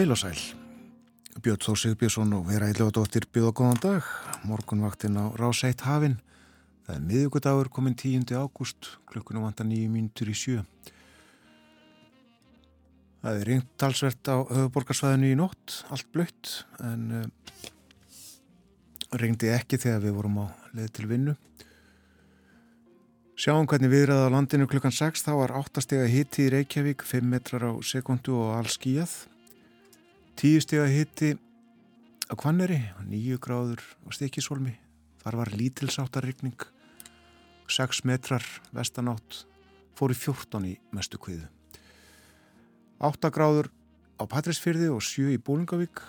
Heil og sæl. Björn Þór Sigbjörnsson og Vera Eiljóðdóttir bjóða góðan dag. Morgunvaktinn á Rásætt hafinn. Það er miðugudagur komin 10. ágúst, klukkunum vantar nýju mínutur í sjö. Það er ringt talsvert á höfuborgarsvæðinu í nótt, allt blött, en uh, ringdi ekki þegar við vorum á leið til vinnu. Sjáum hvernig viðræða á landinu klukkan 6, þá var 8 steg að hitti í Reykjavík, 5 metrar á sekundu og all skíjað. 10 steg að hitti á Kvanneri, 9 gráður á Stikisólmi, þar var lítilsáttarrykning, 6 metrar vestanátt, fór í 14 í mestu kviðu. 8 gráður á Patrísfyrði og 7 í Bólingavík,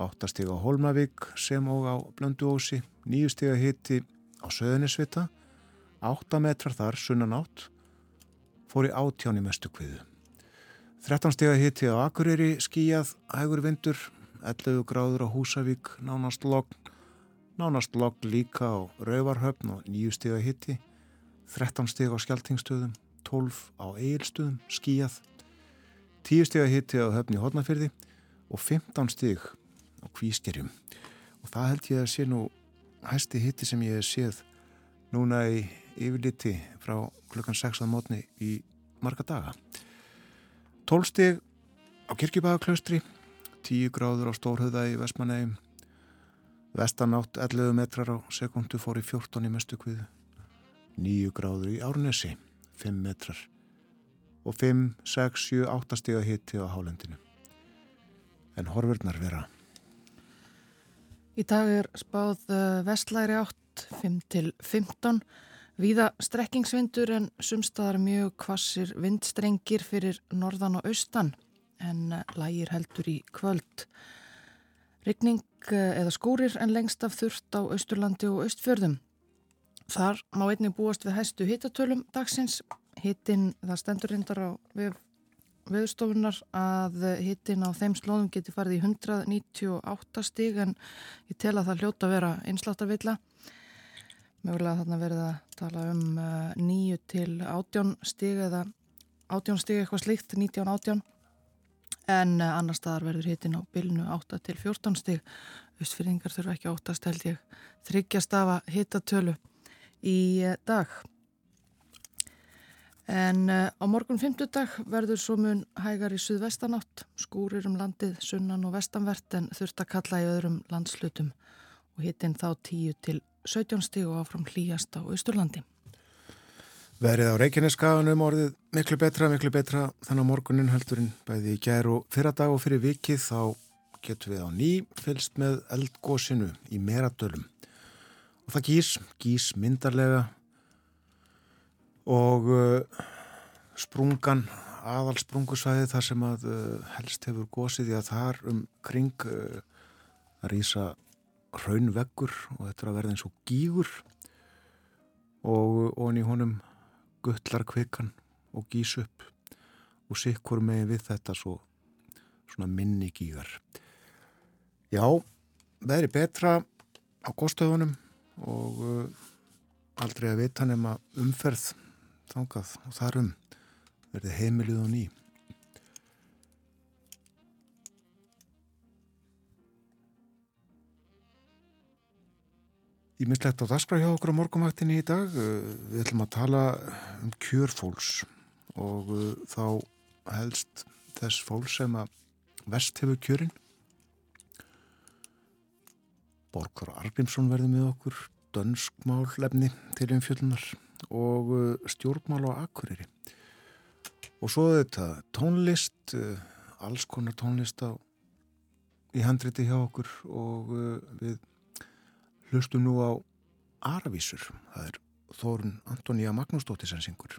8 steg á Holmavík sem og á Blönduósi, 9 steg að hitti á Söðunisvita, 8 metrar þar sunnanátt, fór í 18 í mestu kviðu. 13 steg að hitti á Akureyri, skíjað, hægur vindur, 11 gráður á Húsavík, nánast logg, nánast logg líka á Rauvarhöfn og 9 steg að hitti, 13 steg á Skeltingstöðum, 12 á Egilstöðum, skíjað, 10 steg að hitti á höfni Hodnafyrði og 15 steg á Kvískerjum. Og það held ég að sé nú hæsti hitti sem ég hef séð núna í yfirliti frá klukkan 6 að mótni í marga daga. 12 steg á Kirkjubæðaklaustri, 10 gráður á Stórhauða í Vestmanægum, vestanátt 11 metrar á sekundu fór í 14 í mestu kviðu, 9 gráður í Árnesi, 5 metrar og 5, 6, 7, 8 steg að hitti á hálendinu. En horfurnar vera. Í dag er spáð eh, vestlæri átt 5 til 15, víða strekkingsvindur en sumstaðar mjög kvassir vindstrengir fyrir norðan og austan en eh, lægir heldur í kvöld. Rykning eh, eða skúrir en lengst af þurft á Austurlandi og Austfjörðum. Þar má einnig búast við hæstu hitatölum dagsins. Hittin, það stendur reyndar á við, viðstofunar að hittin á þeim slóðum geti farið í 198 stíg en ég tel að það hljóta að vera einsláttarvilla. Mögulega þarna verið að tala um 9 til 18 stíg eða 18 stíg eitthvað slíkt, 19-18 en annar staðar verður hittin á bylnu 8 til 14 stíg. Östfyrringar þurfa ekki óttast held ég þryggjast af að hittatölu í dag. En á morgun 50 dag verður svo mun hægar í suðvestanátt, skúrir um landið, sunnan og vestanvert en þurft að kalla í öðrum landslutum og hittin þá 10 til 17 stíg og áfram hlýjast á Ísturlandi. Verið á Reykjaneskaðunum orðið miklu betra, miklu betra þannig að morgunin höldurinn bæði í gær og fyrra dag og fyrir vikið þá getum við á ný fylst með eldgósinu í meradölum og það gís, gís myndarlega og uh, sprungan aðal sprungusvæði þar sem að uh, helst hefur gósið í að þar um kring uh, að rýsa raunveggur og þetta er að verða eins og gígur og onni honum gullar kvikan og gís upp og sikkur með við þetta svo svona minni gígar já, veðri betra á góðstöðunum og uh, aldrei að vita nema umferð þangað og þarum verði heimilið og ný. Ég mislegt á daskra hjá okkur á morgumvaktinni í dag. Við ætlum að tala um kjörfólks og þá helst þess fólks sem að vest hefur kjörinn. Borgar Argrímsson verði með okkur, dönskmállefni til umfjöldunar og uh, stjórnmál á Akureyri og svo þetta tónlist alls konar tónlist á í handriti hjá okkur og við hlustum nú á Aravísur það er Þórun Antoníja Magnúsdóttir sem syngur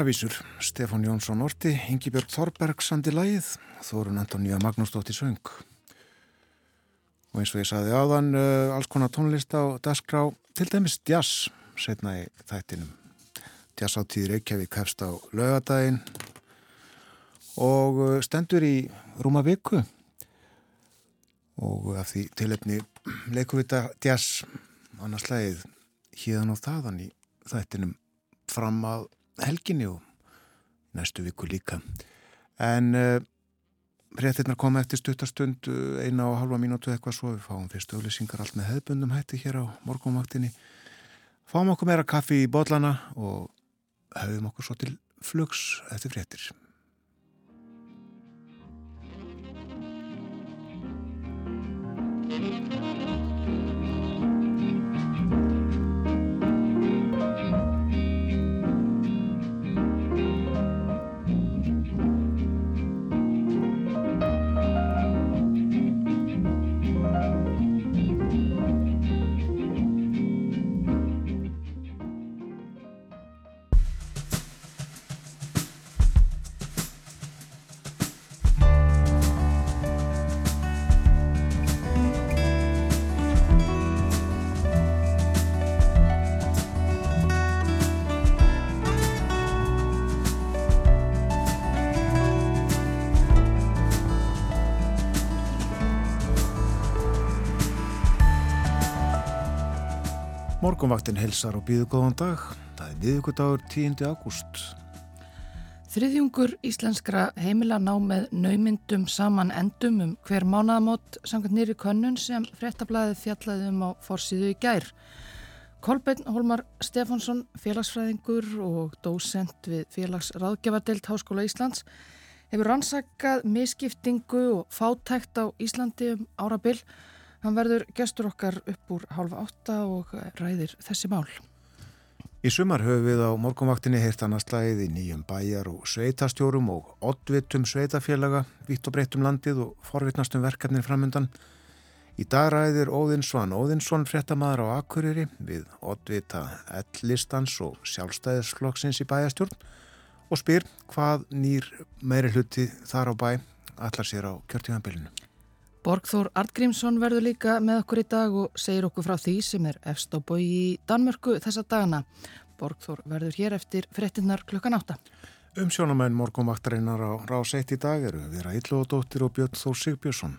Aravísur, Stefán Jónsson Orti, Ingi Björg Þorberg sandi lægið, Þórun Antoníu Magnúsdóttir söng. Og eins og ég saði áðan, uh, alls konar tónlist á dasgrá, til dæmis jazz, setna í þættinum. Jazz á tíð Reykjavík hefst á lögadaginn og uh, stendur í rúma viku og af því tilefni leikuvita jazz annars leið híðan og þaðan í þættinum fram að helginni og næstu viku líka. En uh, réttirnar koma eftir stuttarstund uh, eina og halva mínútu eitthvað svo við fáum fyrstu auðlýsingar allt með hefbundum hætti hér á morgumvaktinni. Fáum okkur meira kaffi í botlana og höfum okkur svo til flugs eftir fréttir. Morgonvaktin helsar og býðu góðan dag. Það er viðugudagur 10. ágúst. Þriðjungur íslenskra heimila ná með naumyndum saman endum um hver mánaðamót samkvæmt nýri könnun sem fréttablaðið fjallaði um á forsiðu í gær. Kolbeinn Holmar Stefánsson, félagsfræðingur og dósent við félagsráðgjafardelt Háskóla Íslands hefur rannsakað miskiptingu og fátækt á Íslandi um árabill Hann verður gestur okkar upp úr hálfa átta og ræðir þessi mál. Í sumar höfum við á morgunvaktinni heirt annars slæðið í nýjum bæjar og sveitastjórum og oddvitum sveitafélaga, vitt og breyttum landið og forvittnastum verkefnin framöndan. Í dag ræðir Óðinn Svan Óðinsson fréttamaður á Akureyri við oddvita ell-listans og sjálfstæðisflokksins í bæjastjórn og spyr hvað nýr meiri hluti þar á bæ allar sér á kjörtíðanbylinu. Borgþór Artgrímsson verður líka með okkur í dag og segir okkur frá því sem er efst á bói í Danmörku þessa dagana. Borgþór verður hér eftir frettinnar klukkan átta. Umsjónamenn morgunvaktarinnar á rás 1 í dag eru Vera Íllóðdóttir og Björn Þór Sigbjörnsson.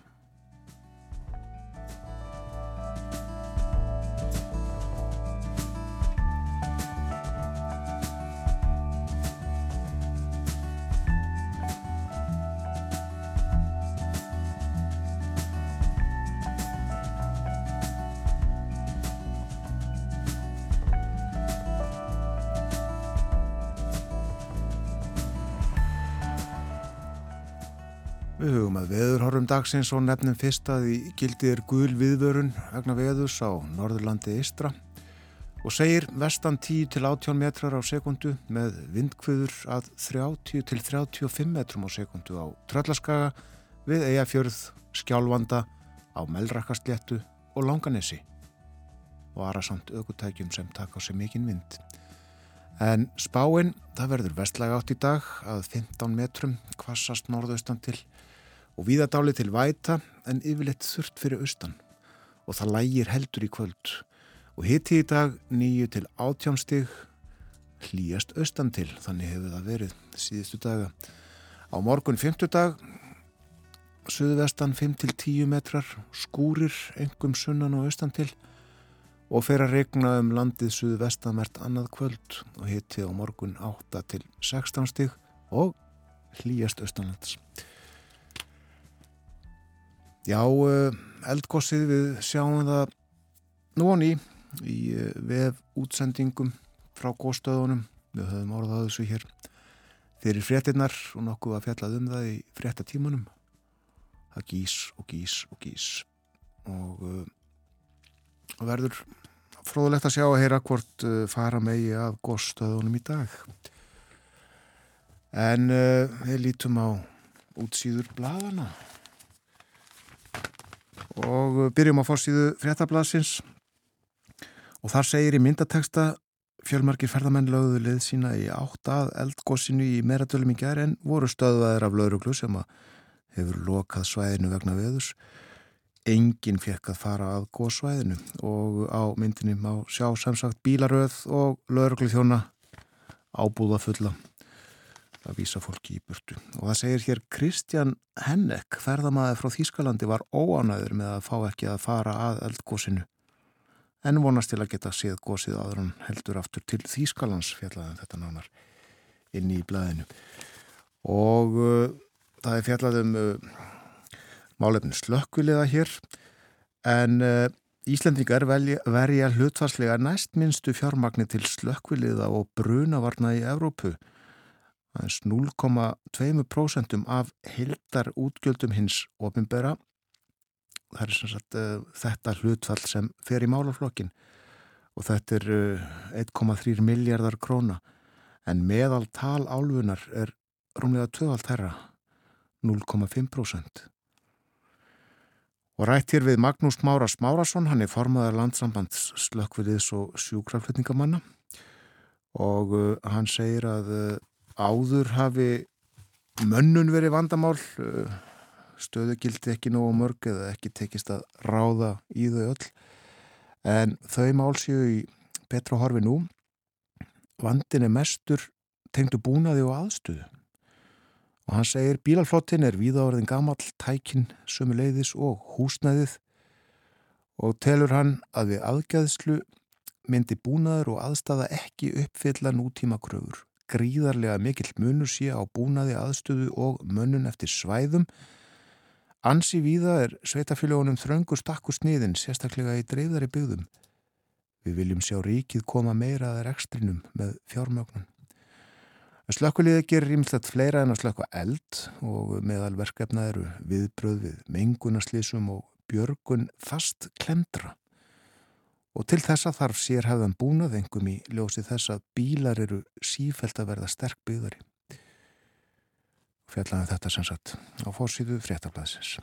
Dagsins og nefnum fyrst að í gildið er gul viðvörun vegna veðurs á Norðurlandi Istra og segir vestan 10 til 18 metrar á sekundu með vindkvöður að 30 til 35 metrum á sekundu á Tröllaskaga við Eyjafjörð, Skjálfanda, á Melrakastléttu og Langanesi og arasamt aukutækjum sem taka á sig mikinn vind. En spáinn, það verður vestlæga átt í dag að 15 metrum kvassast norðaustan til og víðadáli til væta en yfirleitt þurft fyrir austan. Og það lægir heldur í kvöld. Og hitti í dag nýju til átjámstig hlýjast austan til þannig hefur það verið síðustu daga. Á morgun 50 dag suðvestan 5 til 10 metrar skúrir engum sunnan og austan til. Og fer að regna um landið suðvestamert annað kvöld og hitti á morgun 8 til 16 stig og hlýjast austanlands Já, eh, eldgossið við sjáum það nú og ný í eh, vef útsendingum frá góðstöðunum. Við höfum orðað þessu hér fyrir fréttinnar og nokkuð að fjallað um það í fréttatímanum. Það gís og gís og gís og uh, verður fróðulegt að sjá að heyra hvort uh, fara megi af góðstöðunum í dag. En uh, við lítum á útsýður bladana og byrjum á fórsíðu fréttablasins og þar segir í myndateksta fjölmarkir ferðamenn lögðu leið sína í átt að eldgósinu í meradölum í gerð en voru stöðvaðir af lauruglu sem hefur lokað svæðinu vegna veðus. Engin fekk að fara að góðsvæðinu og á myndinni má sjá samsagt bílaröð og lauruglu þjóna ábúða fulla að vísa fólki í burtu. Og það segir hér Kristjan Hennek, ferðamæði frá Þýskalandi, var óanæður með að fá ekki að fara að eldgósinu en vonast til að geta séð gósið aður hann heldur aftur til Þýskalands fjallaðan þetta nánar inn í blæðinu og uh, það er fjallaðum uh, málefni slökkviliða hér. En uh, Íslendingar verja hlutfarslega næst minnstu fjármagni til slökkviliða og brunavarna í Evrópu aðeins 0,2% af hildar útgjöldum hins ofinbera það er sem sagt uh, þetta hlutfall sem fer í málaflokkin og þetta er uh, eh, 1,3 miljardar króna. En meðal tal álfunar er rúmlega tvöfald herra 0,5% og rætt hér við Magnús Mára Smárasson hann er formaðar landsambands slökkviðis og sjúkraflutningamanna. Og uh, hann segir að áður hafi mönnun verið vandamál stöðugildi ekki nógu mörg eða ekki tekist að ráða í þau öll. En þau málsíu í betra horfi nú. Vandin er mestur tengdu búnaði og aðstöðu. Og hann segir bílalflottin er víðáverðin gammal tækin sömu leiðis og húsnæðið. Og telur hann að við aðgæðslu myndi búnaður og aðstafa ekki uppfylla nútíma kröfur gríðarlega mikill munur sé á búnaði aðstöðu og mönnun eftir svæðum Ansi víða er sveitafélagunum þröngur stakku sniðin, sérstaklega í dreifðari byggðum. Við viljum sjá ríkið koma meira að rekstrinum með fjármögnun. Slökkuliði gerir ímslegt fleira en að slökka eld og meðal verkefna eru viðbröð við mengunaslísum og björgun fast klemdra. Og til þessa þarf sér hefðan búnað engum í ljósi þess að bílar eru sífælt að verða sterk byggðari fjallaðum þetta sem sagt á fórsýðu fréttablaðsins.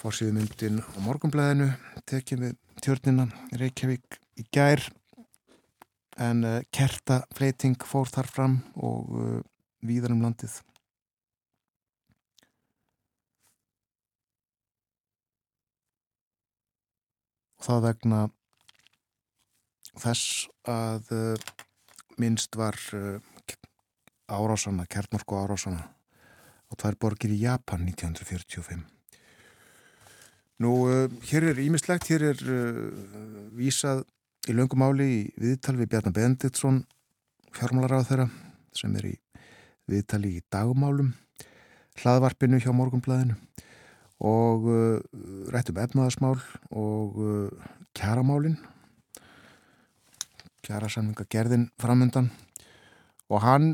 Fórsýðu myndin á morgunblæðinu tekjum við tjörnina Reykjavík í gær en uh, kertafleiting fór þar fram og uh, víðar um landið. Það vegna þess að uh, minnst var árásana, kjarnorku árásana og tvær borgir í Japan 1945. Nú, uh, hér er ímislegt, hér er uh, vísað í löngumáli í viðtal við Bjarnar Benditsson, fjármálaráð þeirra, sem er í viðtali í dagmálum, hlaðvarpinu hjá Morgunblæðinu og uh, rættum efnaðasmál og uh, kjaramálin, kjarasamlinga gerðin framöndan og hann,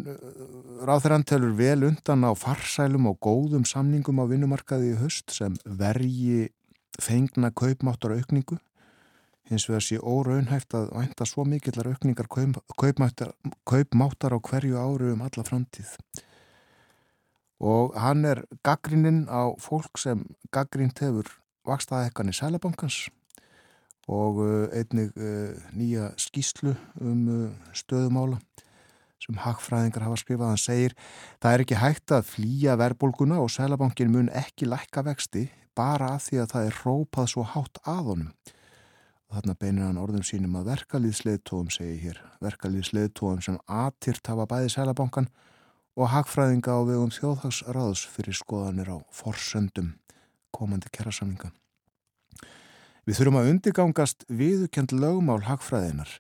ráð þegar hann telur vel undan á farsælum og góðum samningum á vinnumarkaði í höst sem vergi fengna kaupmáttar aukningu hins vegar sé óraunhæft að vænta svo mikillar aukningar kaup, kaupmáttar, kaupmáttar á hverju áru um alla framtíð og hann er gaggrinninn á fólk sem gaggrind hefur vakstaðekkan í Sælabankans og uh, einnig uh, nýja skýslu um uh, stöðumála sem hagfræðingar hafa skrifað, hann segir það er ekki hægt að flýja verðbólguna og Sælabankin mun ekki lækka vexti bara af því að það er rópað svo hátt að honum. Og þarna beinir hann orðum sínum að verkalýðsleðtóum segi hér, verkalýðsleðtóum sem atyrt hafa bæði Sælabankan og hagfræðinga á vegum þjóðhagsráðs fyrir skoðanir á forsöndum komandi kjærasamlinga. Við þurfum að undirgangast viðukend lögmál hagfræðinar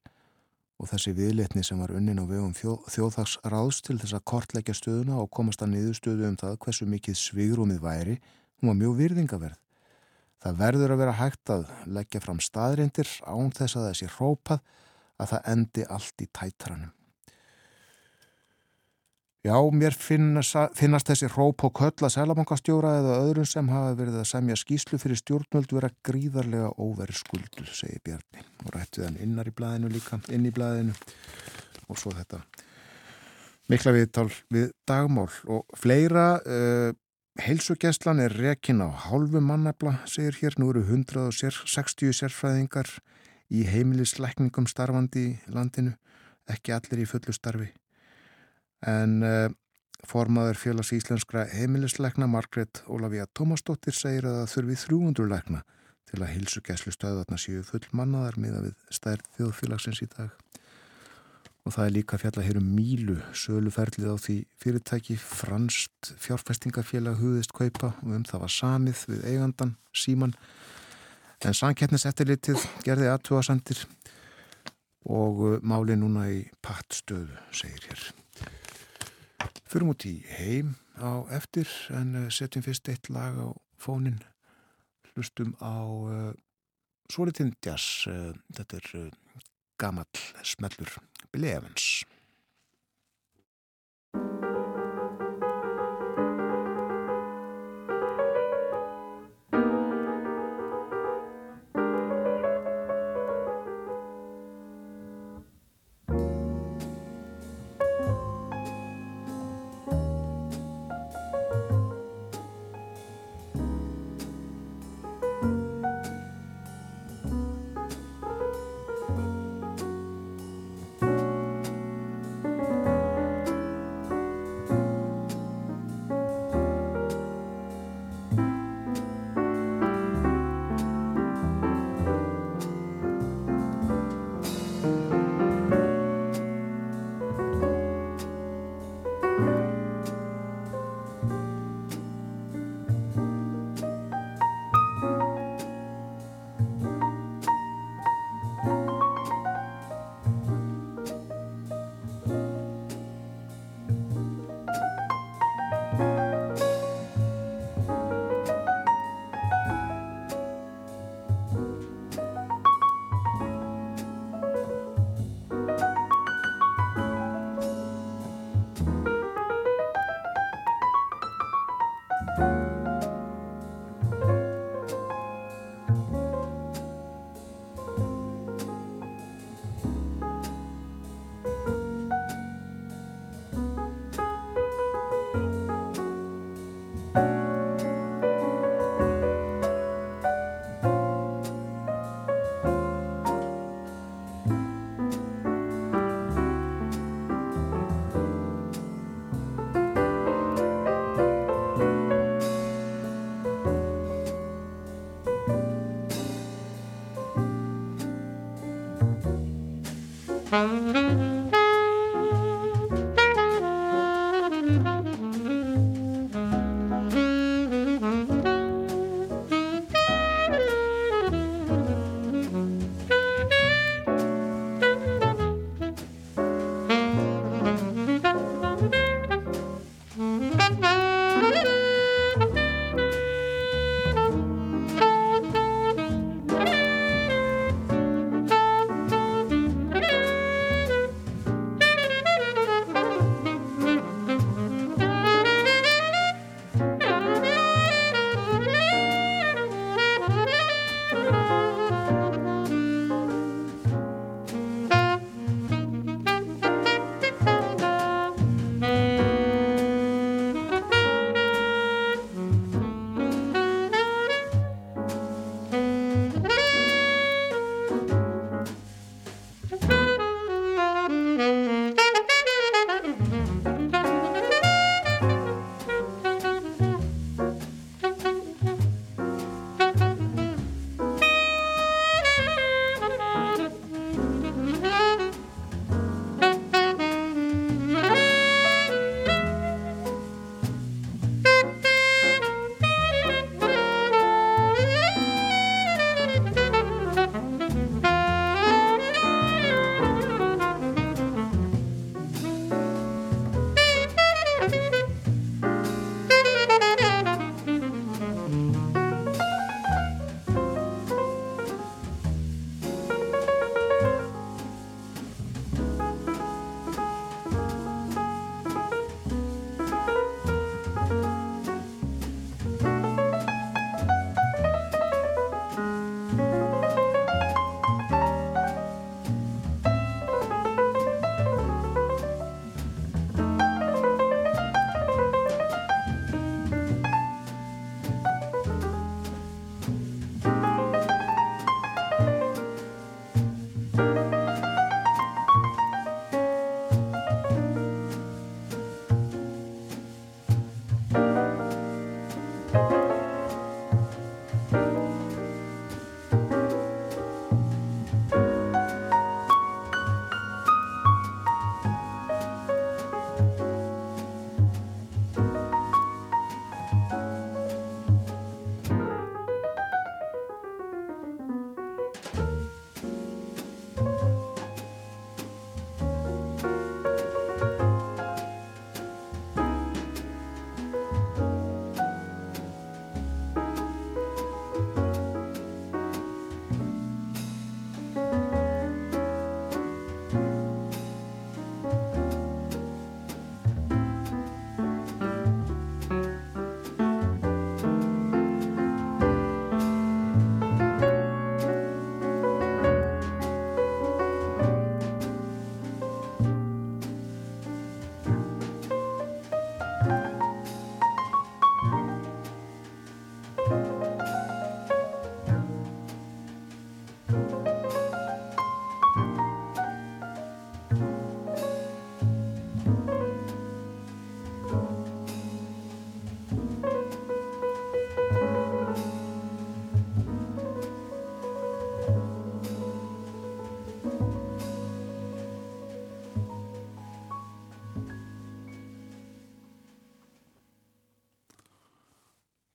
og þessi viðletni sem var unnin á vegum þjóð, þjóðhagsráðs til þess að kortleggja stöðuna og komast að niðurstöðu um það hversu mikið svigrúmið væri, hún var mjög virðingaverð. Það verður að vera hægt að leggja fram staðrindir án þess að þessi hrópað að það endi allt í tætranum. Já, mér finnast, finnast þessi hróp og köll að selabankastjóra eða öðrum sem hafa verið að semja skýslu fyrir stjórnvöld vera gríðarlega óveri skuldul, segir Bjarni. Og rættið hann innar í blæðinu líka, inn í blæðinu og svo þetta mikla viðtal við dagmál og fleira uh, heilsugjenslan er rekin á hálfu mannabla, segir hér, nú eru 160 sérfræðingar í heimilisleikningum starfandi í landinu, ekki allir í fullu starfi. En uh, formaður félags íslenskra heimilisleikna Margret Ólafía Tómasdóttir segir að það þurfi 300 leikna til að hilsugeslu stöðvarna séu full mannaðar miða við stærð þjóðfélagsins í dag. Og það er líka fjalla hér um Mílu, söluferlið á því fyrirtæki franst fjárfestingafélag hugðist kaupa og um það var samið við eigandan, síman. En sankettnisettilitið gerði aðtúasendir og uh, máli núna í pattstöðu, segir hér. Förum út í heim á eftir en uh, setjum fyrst eitt lag á fónin hlustum á uh, Svolítinn Jazz, uh, þetta er uh, gamall smellur Billy Evans.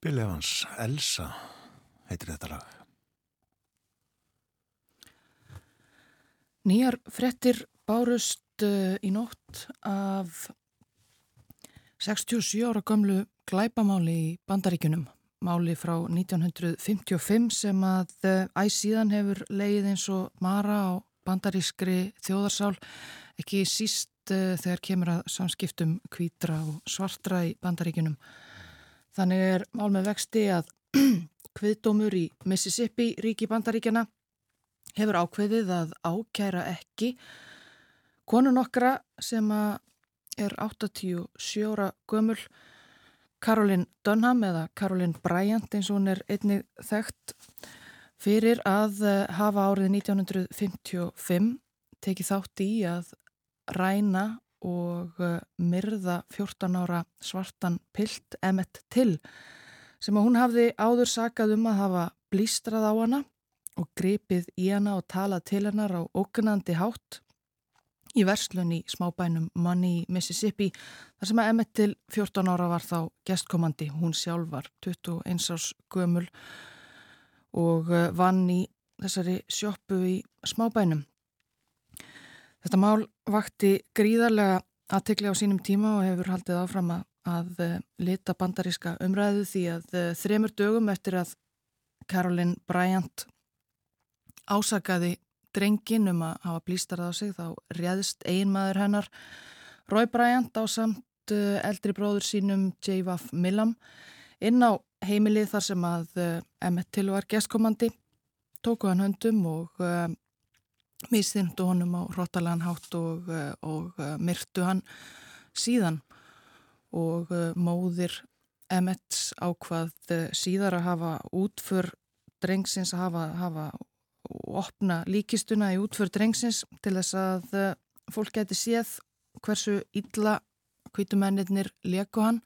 Bill Evans, Elsa heitir þetta lag. Nýjar frettir bárust uh, í nótt af 67 ára gömlu glæpamáli í bandaríkunum. Máli frá 1955 sem að uh, æsíðan hefur leið eins og Mara á bandarískri þjóðarsál ekki síst uh, þegar kemur að samskiptum kvítra og svartra í bandaríkunum. Þannig er mál með vexti að kviðdómur í Mississippi ríki bandaríkjana hefur ákveðið að ákæra ekki konun okkra sem er 87 ára gömul Karolin Dunham eða Karolin Bryant eins og hún er einnig þekkt fyrir að eh, hafa árið 1955 tekið þátt í að ræna og uh, myrða 14 ára svartan pilt Emmett Till sem að hún hafði áður sakað um að hafa blístrað á hana og gripið í hana og talað til hennar á ógnandi hátt í verslun í smábænum Money, Mississippi þar sem að Emmett Till 14 ára var þá gestkomandi, hún sjálf var 21 árs gömul og uh, vann í þessari sjóppu í smábænum Þetta mál vakti gríðarlega aðtekli á sínum tíma og hefur haldið áfram að, eh, lita bandaríska umræðu því að eh, þremur dögum eftir að Caroline Bryant ásakaði drengin um að hafa blýstarað á sig þá réðst einmaður hennar Roy Bryant á samt eh, eldri bróður sínum J.V.F. Millam inn á heimilið þar sem að Emmett Till var gestkomandi tóku hann höndum og misþyndu honum á róttalega hátt og, eh, og eh, myrtu hann síðan. Og eh, móðir Emmets ákvað síðar að hafa útför drengsins að hafa, hafa opna líkistuna í útför drengsins til þess að fólk geti séð hversu illa kvítumennir leku hann.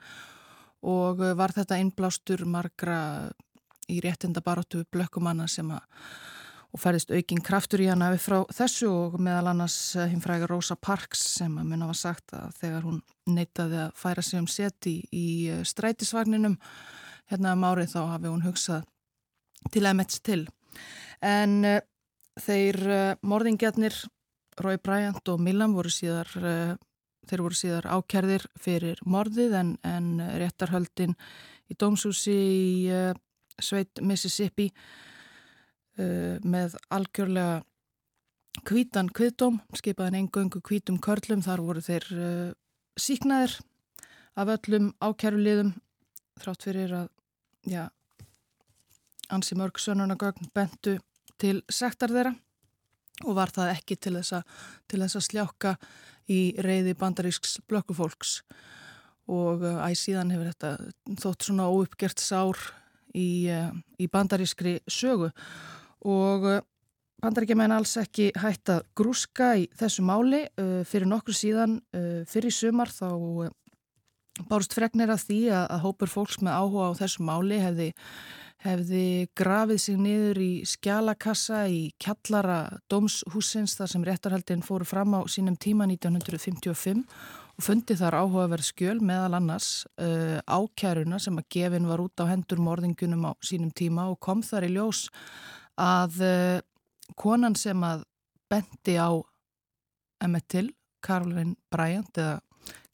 Og var þetta innblástur margra í réttinda baróttu blökkumanna sem að og færðist aukinn kraftur í hana við frá þessu og meðal annars eh, hinn frægar Rosa Parks sem að minna var sagt að þegar hún neytaði að færa sig um seti í eh, strætisvagninum hérna um árið þá hafi hún hugsað til að metst til. En uh, þeir uh, morðingjarnir Rói Bryant og Millam voru síðar, uh, þeir voru síðar ákerðir fyrir morðið en, en réttarhöldin í dómsúsi í Sveit Mississippi með algjörlega kvítan kviðdóm, skipaðan engöngu kvítum körlum, þar voru þeir uh, síknaðir af öllum ákæruliðum þrátt fyrir að já, ansi mörg sönunagögn bentu til sektar þeirra og var það ekki til þess að, til þess að sljáka í reyði bandarísks blökkufólks og uh, æg síðan hefur þetta þótt svona óuppgert sár í, uh, í bandarískri sögu og uh, bandaríkjaman alls ekki hægt að grúska í þessu máli. Uh, fyrir nokkur síðan uh, fyrir sumar þá bárst fregnir af því að, að hópur fólks með áhuga á þessu máli hefði, hefði grafið sig niður í skjalakassa í kjallara dómshúsins þar sem réttarhaldin fóru fram á sínum tíma 1955 og fundi þar áhugaverð skjöl meðal annars uh, ákjæruna sem að gefin var út á hendur morðingunum á sínum tíma og kom þar í ljós að uh, konan sem að bendi á Emmett Till, Caroline Bryant eða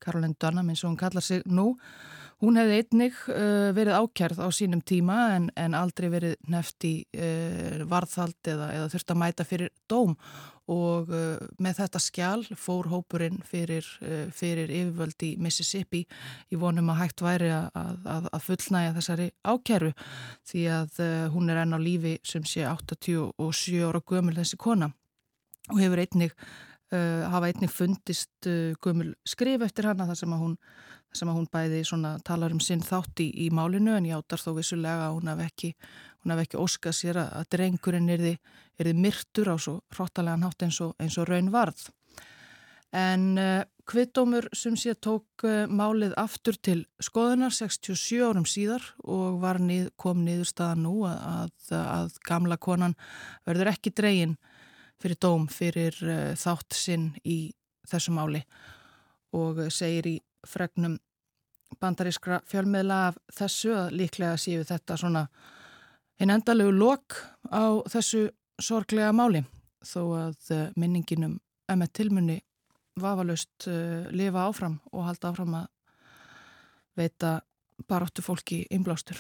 Caroline Dunham eins og hún kallar sig nú, hún hefði einnig uh, verið ákjærð á sínum tíma en, en aldrei verið nefnt í uh, varðhald eða, eða þurft að mæta fyrir dóm. Og uh, með þetta skjál fór hópurinn fyrir, uh, fyrir yfirvöld í Mississippi í vonum að hægt væri að, að, að fullnæja þessari ákjæru því að hún er enn á lífi sem sé 87 ára gömul þessi kona. Og hefur einnig hafa einnig fundist gömul skrif eftir hana þar sem að hún, sem að hún bæði talar um sinn þátt í, í málinu en játar þó vissulega að hún hef ekki ekki óskað sér að drengurinn er þið myrtur á svo hróttalega nátt eins og, eins og raun varð. En uh, eh, kvittdómur sem sé tók uh, málið aftur til skoðunar 67 árum síðar og nið, kom niður staða nú að, að, að gamla konan verður ekki dregin fyrir dóm fyrir uh, þátt sinn í þessu máli og segir í fregnum bandarískra fjölmiðla af þessu að líklega séu þetta svona hinn endalegu lok á þessu sorglega máli þó að eh, minninginum emmett tilmunni vafalust uh, lifa áfram og halda áfram að veita baróttu fólki innblástur.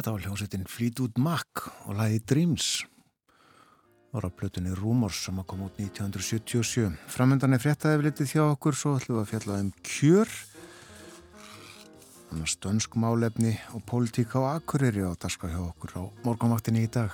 Þetta var hljómsveitin Fleetwood Mac og lagi Dreams voru á plötunni Rumors sem að koma út 1977. Framöndan er fréttaði við litið þjá okkur svo ætlum við að fjalla um kjör annars dönsk málefni og pólitík á Akureyri og það skal hjá okkur á morgunvaktinni í dag.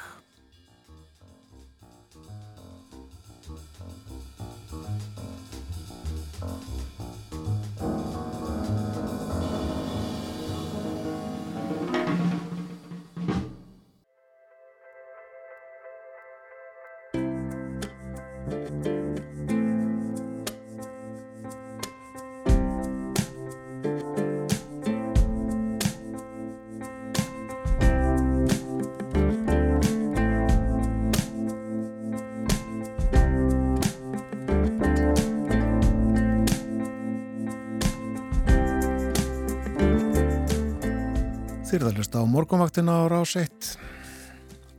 Þyrðalust á morgunvaktina á rás 1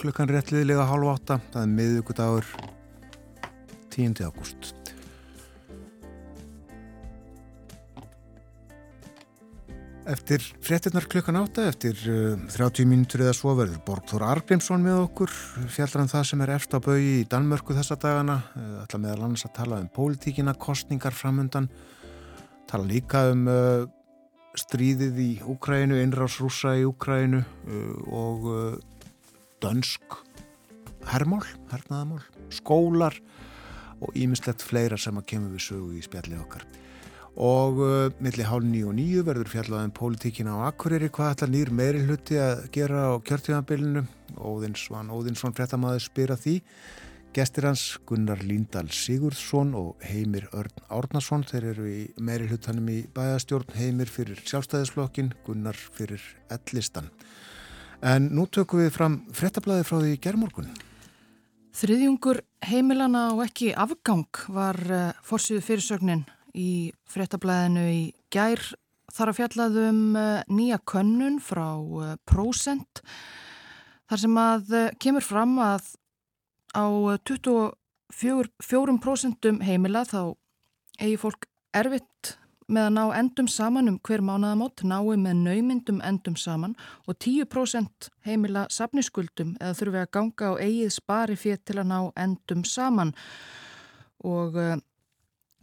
klukkan réttliðilega hálf átta það er miðugudagur 10. ágúst. Eftir fréttinnar klukkan átta, eftir uh, 30 mínutur eða svo verður Borgþór Argrímsson með okkur, fjallar um það sem er eftir á baui í Danmörku þessa dagana, uh, ætla meðal annars að tala um pólitíkina, kostningar framundan, tala líka um uh, stríðið í Úkrænu, innrásrúsa í Úkrænu uh, og uh, dönsk hermól, hernaðamól, skólar og ímislegt fleira sem að kemur við sögu í spjallið okkar. Og uh, millir hálf nýju og nýju verður fjallaðum pólitíkina á Akureyri hvað ætlar nýr meiri hluti að gera á kjörtíðanbylinu Óðinsson, Óðinsson fréttamaður spyr að því gestir hans Gunnar Líndal Sigurðsson og Heimir Örn Árnason þeir eru í meiri hlutanum í bæðastjórn Heimir fyrir sjálfstæðisflokkin Gunnar fyrir ellistan. En nú tökum við fram fréttablaði frá því gerðmorgun Þriðjungur heimilana og ekki afgang var uh, fórsýðu fyrirsögnin í fréttablaðinu í gær. Þar að fjallaðum uh, nýja könnun frá uh, Procent þar sem að kemur fram að á 24% heimila þá eigi fólk erfitt með að ná endum saman um hver mánaðamót, nái með naumyndum endum saman og 10% heimila safniskuldum eða þurfi að ganga á eigið spari fyrir til að ná endum saman. Og uh,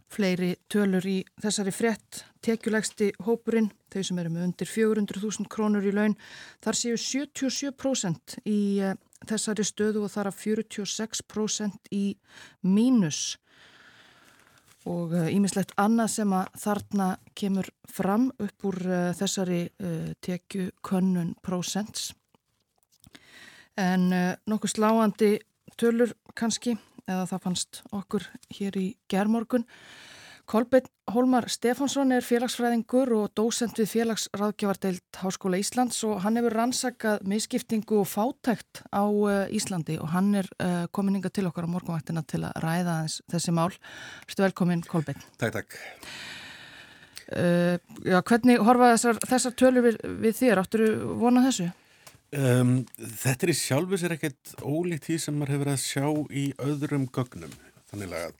fleiri tölur í þessari frett tekjulegsti hópurinn, þau sem eru með undir 400.000 krónur í laun, þar séu 77% í uh, þessari stöðu og þar að 46% í mínus. Og ímislegt uh, annað sem að þarna kemur fram upp úr uh, þessari uh, tekju könnun prosents en uh, nokkuð sláandi tölur kannski eða það fannst okkur hér í gerðmorgun Kolbeinn Hólmar Stefánsson er félagsfræðingur og dósend við félagsráðgjavardeilt Háskóla Íslands og hann hefur rannsakað misskiptingu og fátækt á uh, Íslandi og hann er uh, komin inga til okkar á morgunvaktina til að ræða þess, þessi mál. Þú velkomin Kolbeinn. Takk, takk. Uh, já, hvernig horfa þessar, þessar tölur við, við þér? Áttur þú vonað þessu? Um, þetta er í sjálfu sér ekkert ólíkt því sem maður hefur að sjá í öðrum gögnum. Þannig að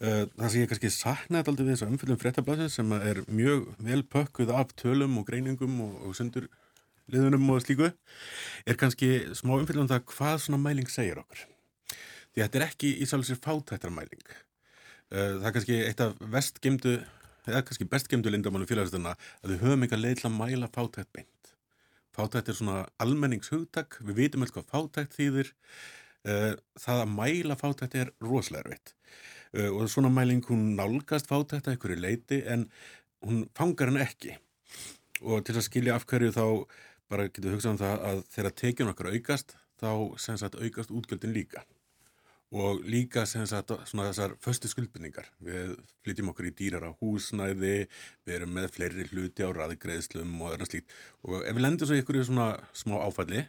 það sem ég kannski saknaði alltaf við þessu umfyllum fréttablasið sem er mjög vel pökkuð af tölum og greiningum og, og sundur liðunum og slíku er kannski smá umfyllum það hvað svona mæling segir okkur. Því þetta er ekki í sálsir fátættarmæling. Uh, það er kannski eitt af vestgemdu, eða kannski bestgemdu lindamálu félagsstuna að við höfum eitthvað leið til að mæla fátætt beint. Fátætt er svona almenningshugtak, við vitum alltaf hvað fátætt þýðir. Uh, það að mæla fátætt er rosalega erfitt. Uh, og svona mæling hún nálgast fátækt að einhverju leiti en hún fangar hann ekki. Og til að skilja af hverju þá bara getur við hugsað um það að þegar tekjun okkar aukast þá sagt aukast útgjöldin líka. Og líka sagt svona þessar föstu skuldbynningar við flytjum okkur í dýrara húsnæði við erum með fleiri hluti á raðgreðslum og öðrum slíkt. Og ef við lendum svo í svona smá áfalli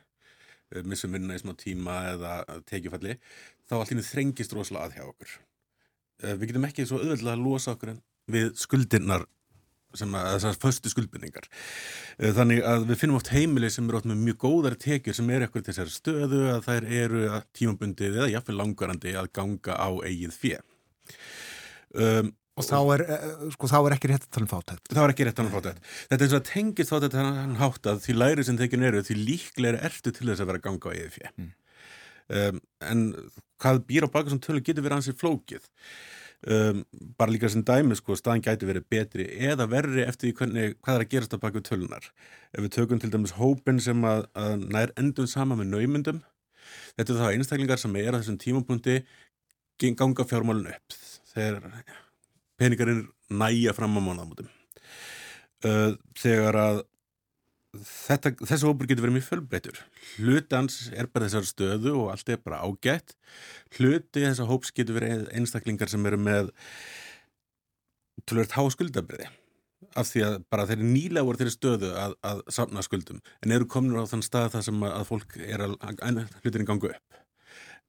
missum vinna í smá tíma eða tekjufalli þá allir þrengist rosalega að hjá okkur. Eh, við getum ekki svo auðvitað að losa okkur við skuldirnar sem að þessar föstu skuldbynningar eh, þannig að við finnum oft heimili sem eru oft með mjög góðar tekjur sem er ekkur til þessari stöðu að þær eru að tímabundið eða jáfnveg langarandi að ganga á eigið fjö um, og þá er, eh, sko, þá er ekki rétt að tala um fátætt þá er ekki rétt að tala um fátætt þetta er eins og að tengist fátætt hann hátt að því læri sem tekjun eru því líklega ertu til þess að vera að ganga á eigið fjö mm. Um, en hvað býr á baka sem tölu getur verið ansið flókið. Um, bara líka sem dæmi sko, staðan gæti verið betri eða verri eftir hvernig, hvað er að gerast á baku tölunar ef við tökum til dæmis hópin sem að, að nær endum sama með naumundum þetta er það einstaklingar sem er að þessum tímapunkti ganga fjármálun upp. Þegar peningarinn næja fram á mánaðamótum. Uh, þegar að Þetta, þessi hópur getur verið mjög fölbreytur hlutans er bara þessar stöðu og allt er bara ágætt. Hluti þessar hóps getur verið einstaklingar sem eru með tölvert há skuldabriði af því að bara þeir eru nýlega voru þeirri stöðu að, að samna skuldum en eru komin á þann stað þar sem að fólk er að hlutinni gangu upp.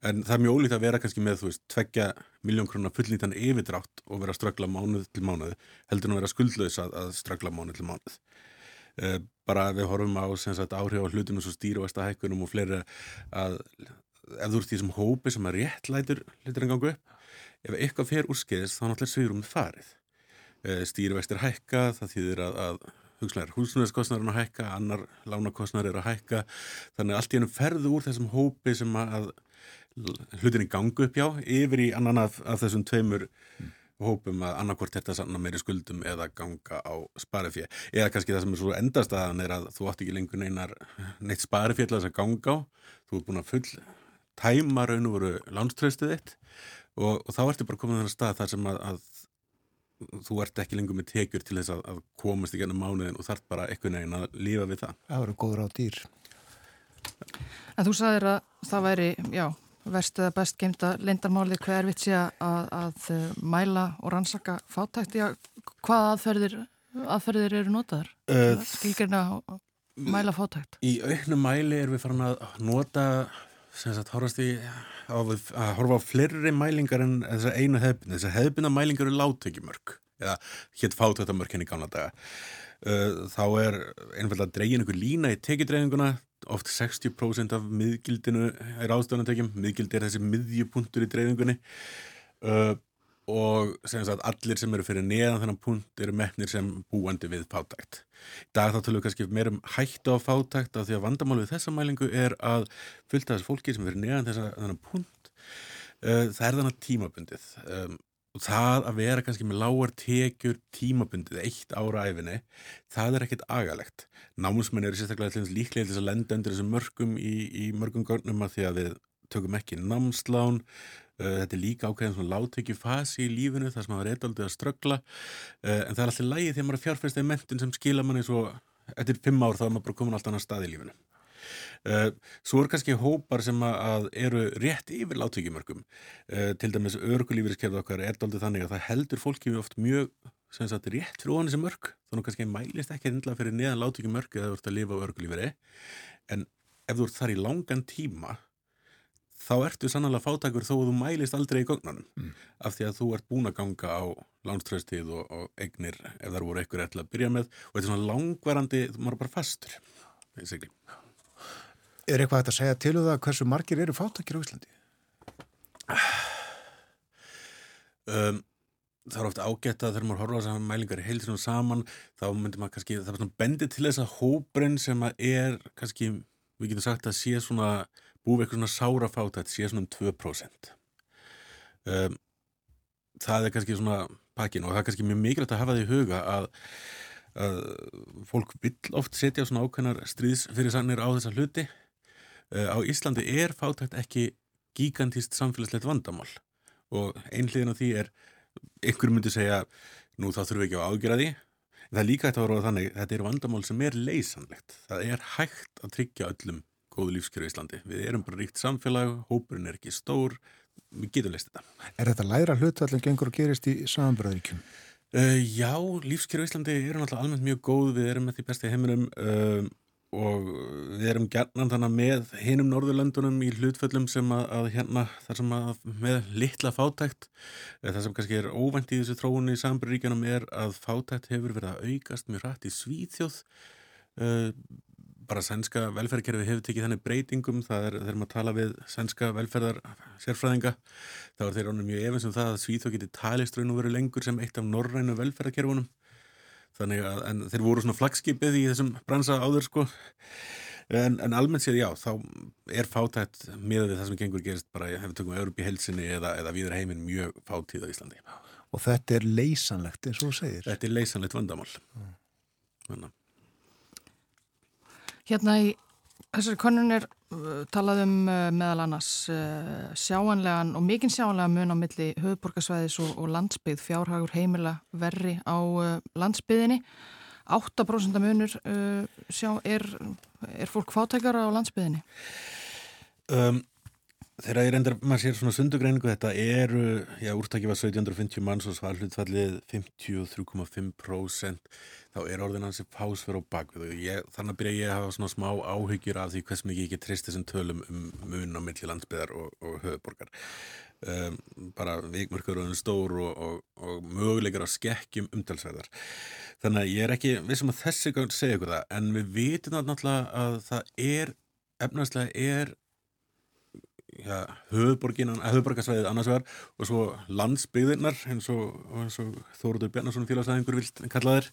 En það er mjög ólítið að vera kannski með þú veist tveggja miljón krónar fullnýtan yfirdrátt og vera að ströggla mánuð til mánuð heldur en að vera skuldlaus að, að ströggla mánuð til mánuð bara við horfum á sagt, áhrif á hlutinu svo stýruvæsta hækkunum og fleiri að ef þú ert því sem hópi sem að réttlætur hlutir en gangu upp, ef eitthvað fer úr skeiðis þá náttúrulega sviðrum þið farið uh, stýruvæstir hækka, það þýðir að, að hugslaðar húsnæðskostnar er að hækka, annar lánakostnar er að hækka þannig að allt í ennum ferðu úr þessum hópi sem að hlutinni gangu upp hjá yfir í annan af, af þessum tveimur mm. Hópum að annarkort þetta sanna meiri skuldum eða ganga á sparifjö eða kannski það sem er svo endastaðan er að þú átt ekki lengur neinar neitt sparifjö til þess að ganga á, þú ert búin að full tæma raun og veru lánströstuð þitt og, og þá ertu bara komið þennan stað þar sem að, að þú ert ekki lengur með tekjur til þess að, að komast í gennum mánuðin og þarf bara eitthvað neginn að lifa við það. Það eru góður á dýr. En þú sagðir að það væri, já, verst eða best geimta leindarmáli hver vitt sé að, að eh, mæla og rannsaka fátækt. Já, hvað aðferðir, aðferðir eru notaður? Uh, Skilgerna að mæla fátækt? Í auknum mæli er við farin að nota, sem sagt, horfast í að horfa á fleiri mælingar en þessar einu hefðbina. Þessar hefðbina mælingar eru láttökjumörk eða hétt fátöktamörk henni gána daga. Uh, þá er einfalda að dreygin ykkur lína í tekidreifinguna oft 60% af miðgildinu er ástofanartekjum, miðgild er þessi miðjupunktur í dreifingunni. Uh, og sem sagt allir sem eru fyrir neðan þennan punkt eru mefnir sem búandi við fátækt. Í dag þá tölum við kannski meira um hættu á fátækt af því að vandamálið þessa mælingu er að fylgta þessu fólki sem fyrir neðan þessa, þennan punkt uh, það er þannig tímabundið. Um, og það að vera kannski með lágar tekjur tímabundið eitt ára æfinni, það er ekkit agalegt. Námsmenn eru sérstaklega líklega til að lenda undir þessum mörgum í, í mörgum görnum að því að við tökum ekki námslán Eh, þetta er líka ákveðin svona láttökju fasi í lífinu þar sem maður er eitthvað að ströggla eh, en það er alltaf lægið þegar maður er fjárfæst eða mentin sem skila manni svo eftir fimm ár þá er maður bara komin alltaf annar stað í lífinu. Eh, svo er kannski hópar sem að eru rétt yfir láttökjumörgum til dæmis örgulífiskerðu okkar er doldið þannig að það heldur fólki oft mjög sem sagt rétt fyrir ofan þessi mörg þannig kannski mælist ekki endla fyrir neðan láttökjumörg eða þú ert að lifa á örgulífiri en ef þú ert þar í langan tíma þá ertu sannlega fátakur þó að þú mælist aldrei í gögnunum. Mm. af því að þú ert búin að ganga á lánströðstíð og, og eignir ef það voru eitthvað rétt að byrja með. Og þetta er svona langvarandi, maður er bara fastur basically. Er eitthvað að segja til um það hversu margir eru fátakir á Íslandi? Um, það er ofta ágætt að þegar maður horfa á þessar mælingar í heilsinum saman þá myndir maður kannski, það er svona bendið til þess að hóbrinn sem að er kannski, við getum sagt að sé svona búið eitthvað svona sára fátætt sé svona um 2%. Um, það er kannski svona pakkin og það er kannski mjög mikilvægt að hafa því huga að, að fólk vill oft setja svona ákveðnar stríðsfyrirsannir á þessa hluti. Uh, á Íslandi er fátætt ekki gigantist samfélagslegt vandamál og einhliðin á því er, einhverjum myndi segja nú þá þurfum við ekki að ágjöra því en það er líka þetta að vera þannig, þetta er vandamál sem er leysanlegt. Það er hægt að tryggja öllum góðu lífskjöru í Íslandi. Við erum bara ríkt samfélag, hópurinn er ekki stór, við getum leist þetta. Er þetta læra hlutvallin gengur og gerist í samanbröðuríkjum? Uh, já, lífskjöru í Íslandi eru náttúrulega almennt mjög góð, við erum með því besti heiminum uh, og við erum gerðnan þannig með hinum Norðurlöndunum í hlutföllum sem að, að hérna þar sem að með litla fátækt. Það sem kannski er óvænt í þessu tróunni í sambröðuríkjanum er að fátækt hefur verið að aukast mjög rætt í Svíþjóð. Uh, bara sænska velferðkerfi hefur tekið þannig breytingum, það er þegar maður tala við sænska velferðar sérfræðinga þá er þeir ánum mjög efins um það að Svíþó geti talist raun og veru lengur sem eitt af norrænu velferðarkerfunum þannig að þeir voru svona flagskipið í þessum bransa áður sko. En, en almennt séð já, þá er fátætt með það sem gengur gerist bara tökum við Európi helsinni eða, eða viður heiminn mjög fátíð á Íslandi. Og þetta er leysanlegt eins og þú segir. Þetta er leysanlegt vandamál. Að Hérna í þessari konun er uh, talað um uh, meðal annars uh, sjáanlegan og mikinn sjáanlega mun á milli höfuborgarsvæðis og, og landsbyggð, fjárhagur heimila verri á landsbyðinni. 8% munur sjá, er, er fólk fátækara á landsbyðinni? Um, þegar ég reyndar, maður sér svona sundugreiningu, þetta eru, já, úrtæki var 1750 manns og svar hlutfallið 53,5% þá er orðin hansi pásver á bakvið og ég, þannig að byrja ég að hafa svona smá áhyggjur af því hvers mikið ég ekki trist þessum tölum um mun á milli landsbyðar og, og höfuborgar um, bara vikmörkur og stór og, og, og möguleikar á skekkjum umtalsverðar. Þannig að ég er ekki vissum að þessi gang segja ykkur það, en við vitum það náttúrulega að það er, efnarslega er ja, höfuborgarsvæðið annars vegar og svo landsbyðinnar eins og, og Þóruður Bjarnarsson félagsæðingur vilt kalla þér.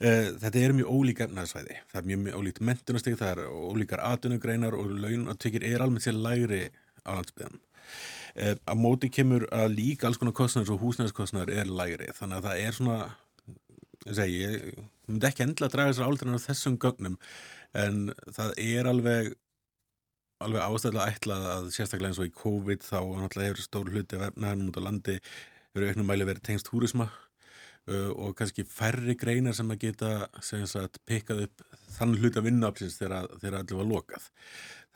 Uh, þetta er mjög ólík efnarsvæði. Það er mjög, ólíkt mentunastig, það er ólíkar atunugreinar og laun og tekir er almennt sér lægri á landsbyðan. Uh, á móti kemur að líka alls konar kostnæður og húsnæðskostnæður er lægri þannig að það er svona segi, ég myndi ekki endla að draga þessar áldurinn á þessum gögnum en það er alveg alveg ástæðilega ætlað að sérstaklega eins og í COVID þá náttúrulega hefur stór hluti af efnaðanum út á landi verið auknum mæli verið tengst húrisma uh, og kannski færri greinar sem að geta sagt, pikkað upp þann hluti af vinnaflins þegar, þegar allir var lokað.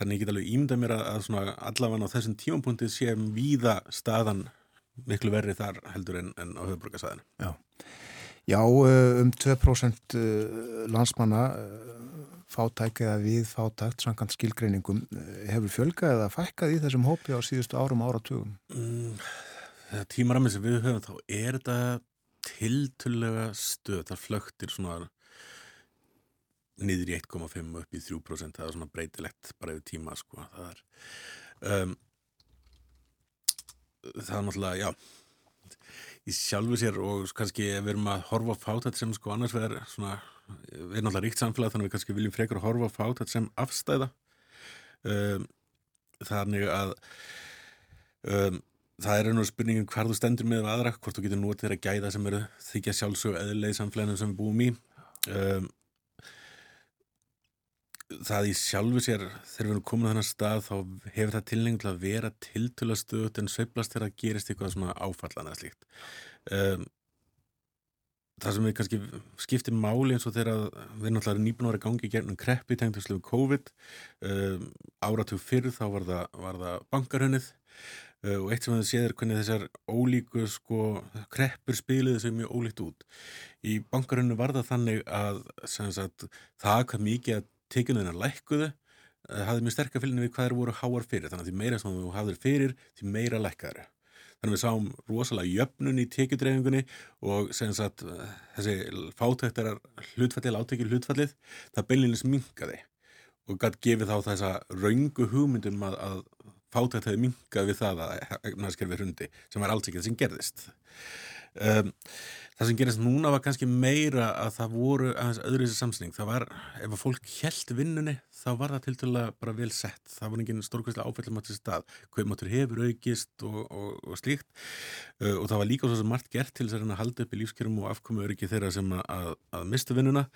Þannig ég get alveg ímynda mér að, að allavega á þessum tímapunkti séum víða staðan miklu verri þar heldur en, en á höfuborgarsæðinu Já. Já, um 2% uh, landsmanna fátæk eða við fátækt samkant skilgreiningum hefur fjölgað eða fækkað í þessum hópi á síðustu árum áratugum? Mm, tímaramið sem við höfum þá er þetta tiltullega stöð, það flögtir svona niður í 1,5 upp í 3% það er svona breytilegt bara yfir tíma sko. það er um, það er náttúrulega, já í sjálfu sér og kannski við erum að horfa á fátætt sem sko annars erum svona, erum alltaf ríkt samfélag þannig að við kannski viljum frekar að horfa á fátætt sem afstæða. Um, þannig að um, það er einhverjum spurningin hvað þú stendur með aðra, hvort þú getur notið þeirra gæða sem eru þykja sjálfsög eðlega í samfélaginu sem við búum í. Um, það í sjálfu sér þegar við erum komin á þennan stað þá hefur það tilnefnum til að vera tiltöla stöðut en sveiblast þegar það gerist eitthvað svona áfallan eða slíkt. Um, það sem við kannski skiptir máli eins og þegar við erum náttúrulega nýbúin að vera gangi í gerðnum kreppi tengt um sluðu COVID um, áratug fyrir þá var það, það bankarhunnið uh, og eitt sem við séðum er hvernig þessar ólíku sko kreppur spiliði sem mjög ólíkt út. Í bankarhunnu var það þannig að sagt, það hvað mikið að tekjunum lækkuðu eh, hafði mjög sterkar fylgni við hvað þeir voru háar fyrir þannig að því meira sem þú hafður fyrir því meira lækkaður þannig við sáum rosalega jöfnun í tekjudreifingunni og sagt, eh, þessi fátæktarar hlutfallið, átekjur hlutfallið það beilinins minkaði og gætt gefið þá þessa raungu hugmyndum að, að fátækt hefði minkað við það að efnaðskerfi hrundi sem var alls það sem gerðist um, það sem gerist núna var kannski meira að það voru aðeins öðru í þessu samsning það var, ef að fólk held vinnunni þá var það til dæla bara vel sett. Það var enginn stórkvæmslega áfællum á þessu stað. Hvað hefur aukist og, og, og slíkt. Uh, og það var líka svo margt gert til þess að halda upp í lífskerum og afkomu öryggi þeirra sem að, að, mistu vinnuna.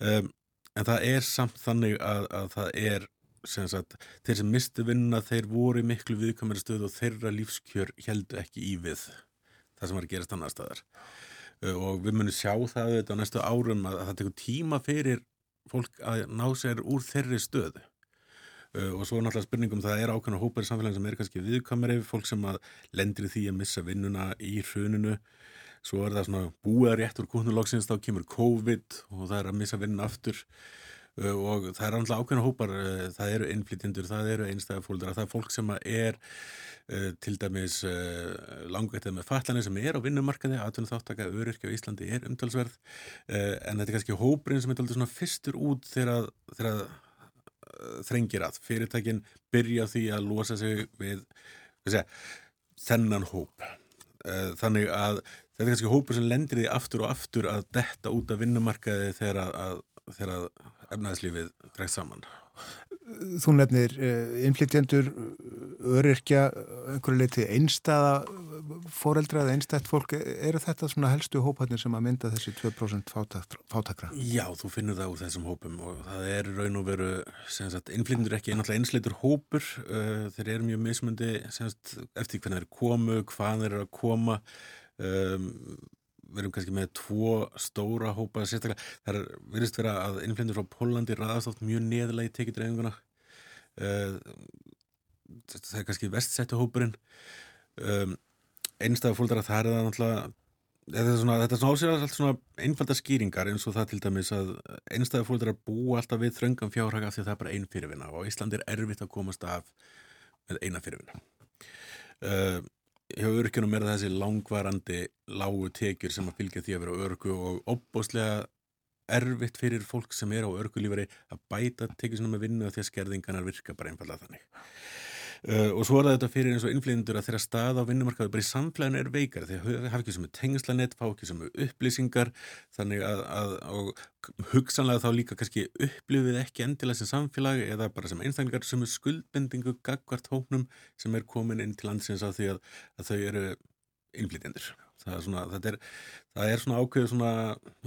Um, en það er samt þannig að, að það er sem sagt, þeir sem mistu vinnuna þeir voru miklu viðkamari stöð og þeirra lífskjör heldu ekki í við það sem var að gerast annar staðar. Uh, og við munum sjá það þetta á næstu árum að það tekur tíma fyrir fólk að ná sér úr þeirri stöð uh, og svo er náttúrulega spurningum það er ákveðna hópar í samfélagin sem er kannski viðkamari fólk sem að lendir því að missa vinnuna í hruninu. Svo er það svona búið rétt úr kúnulóksins þá kemur COVID og það er að missa vinnuna aftur og það er alltaf ákveðna hópar það eru innflytjendur, það eru einstæðafólkdara það er fólk sem er Eh, til dæmis eh, langveitið með fallanir sem er á vinnumarkaði aðtunum þáttaka öryrkja á Íslandi er umtalsverð eh, en þetta er kannski hóprin sem er alltaf svona fyrstur út þegar það þrengir að. Fyrirtækin byrja því að losa sig við segja, þennan hóp. Þannig að þetta er kannski hópur sem lendir því aftur og aftur að detta út af vinnumarkaði þegar að, að efnaðslífið dregst saman Þú nefnir innflytjendur, öryrkja, einhverju leiti einstæða foreldra eða einstætt fólk, eru þetta svona helstu hóparnir sem að mynda þessi 2% fátakra? Já, þú finnur það úr þessum hópum og það er raun og veru, innflytjendur ekki einhverja einsleitur hópur, uh, þeir eru mjög mismundi sagt, eftir hvernig þeir komu, hvað þeir eru að koma, um, við erum kannski með tvo stóra hópa sérstaklega, það er verist vera að innflendur frá Pólandi raðast oft mjög neðlega í tekjudreifinguna. Uh, það er kannski vestsættu hópurinn. Um, einstæða fólkdara það er það náttúrulega þetta er svona, þetta er svona ásýrað allt svona einfalda skýringar eins og það til dæmis að einstæða fólkdara bú alltaf við þröngam fjárhaka af því að það er bara einn fyrirvinna og Ísland er erfitt að komast af með eina fyrirvinna uh, hjá örkjunum er þessi langvarandi lágu tekjur sem að fylgja því að vera örku og óbúslega erfitt fyrir fólk sem er á örkulífari að bæta tekið svona með vinnu að því að skerðingarnar virka bara einfallega þannig. Uh, og svo er þetta fyrir eins og innflýðindur að þeirra stað á vinnumarkaðu bara í samflæðinu er veikar að hafa ekki sem er tengslanett, fá ekki sem er upplýsingar þannig að, að hugsanlega þá líka kannski upplýfið ekki endilega sem samfélag eða bara sem einstaklingar sem er skuldbendingu gagvart hóknum sem er komin inn til landsins að því að, að þau eru innflýðindur. Það er, það er svona ákveðu svona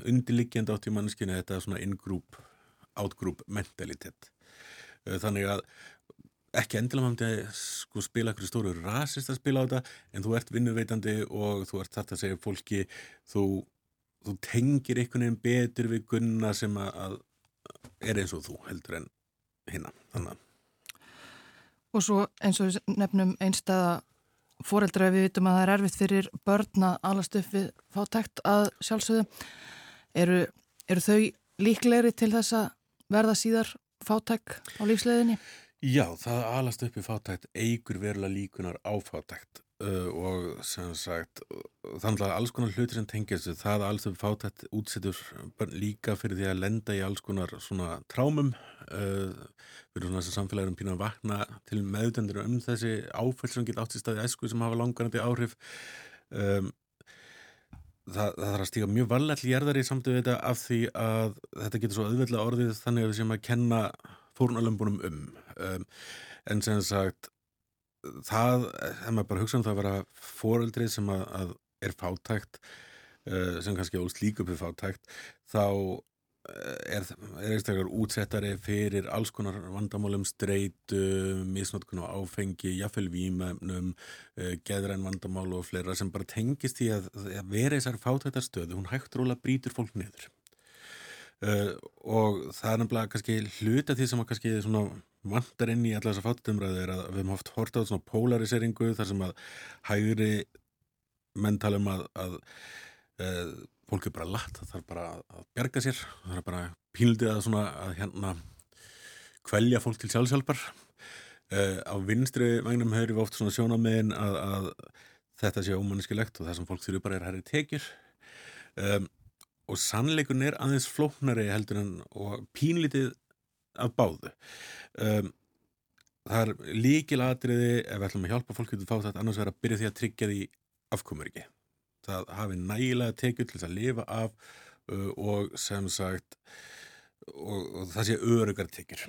undirliggjandi átt í mannskinu þetta svona in-group, out-group mentalitet. Uh, þannig að ekki endilega maður að sko, spila eitthvað stóru rasist að spila á þetta en þú ert vinnuveitandi og þú ert þetta að segja fólki þú, þú tengir einhvern veginn betur við gunna sem að, er eins og þú heldur en hinna þannig. Og svo eins og nefnum einstæða fóreldra við vitum að það er erfitt fyrir börn að alast upp við fátækt að sjálfsögðu eru, eru þau líklegri til þess að verða síðar fátæk á lífsleðinni? Já, það alast upp í fátækt eigur verulega líkunar á fátækt uh, og sem sagt þannig að alls konar hlutir sem tengjast það alls upp fátækt útsettur líka fyrir því að lenda í alls konar svona trámum uh, erum svona þessi samfélagurum pína að vakna til meðdendur um þessi áfæll sem geta átt í staði esku sem hafa langarandi áhrif um, Það, það þarf að stíka mjög valall gerðar í samtöðu þetta af því að þetta getur svo auðveldlega orðið þannig að við séum að kenna fórnalömbunum um. Um en sem sagt það, ef maður bara hugsa um það að vera fóreldrið sem að, að er fátækt uh, sem kannski ólst líka upp við fátækt þá uh, er, er einstaklega útsettari fyrir alls konar vandamálum streitu, misnótkun og áfengi jafnvel výmefnum uh, geðræn vandamál og fleira sem bara tengist í að, að vera í þessari fátæktarstöðu. Hún hægt róla brítur fólk niður. Uh, og það er nefnilega kannski hluta því sem að kannski svona vantar inn í alla þessa fattumræðu er að við hefum haft hort á svona polariseringu þar sem að hægri mentalum að, að uh, fólk er bara latt, það þarf bara að berga sér, það er bara píldið að svona að hérna kvelja fólk til sjálfsjálfar uh, á vinstri vagnum höfum við oft svona sjónamegin að, að þetta sé ómannskilegt og það sem fólk þurfu bara er hægri tekjur. Um og sannleikun er aðeins flóknari heldur en og pínlítið af báðu. Um, það er líkil atriði ef við ætlum að hjálpa fólk að fá þetta annars verður að byrja því að tryggja því afkomur ekki það hafi nægilega tekið til þess að lifa af uh, og sem sagt og, og það sé örugar tekjur.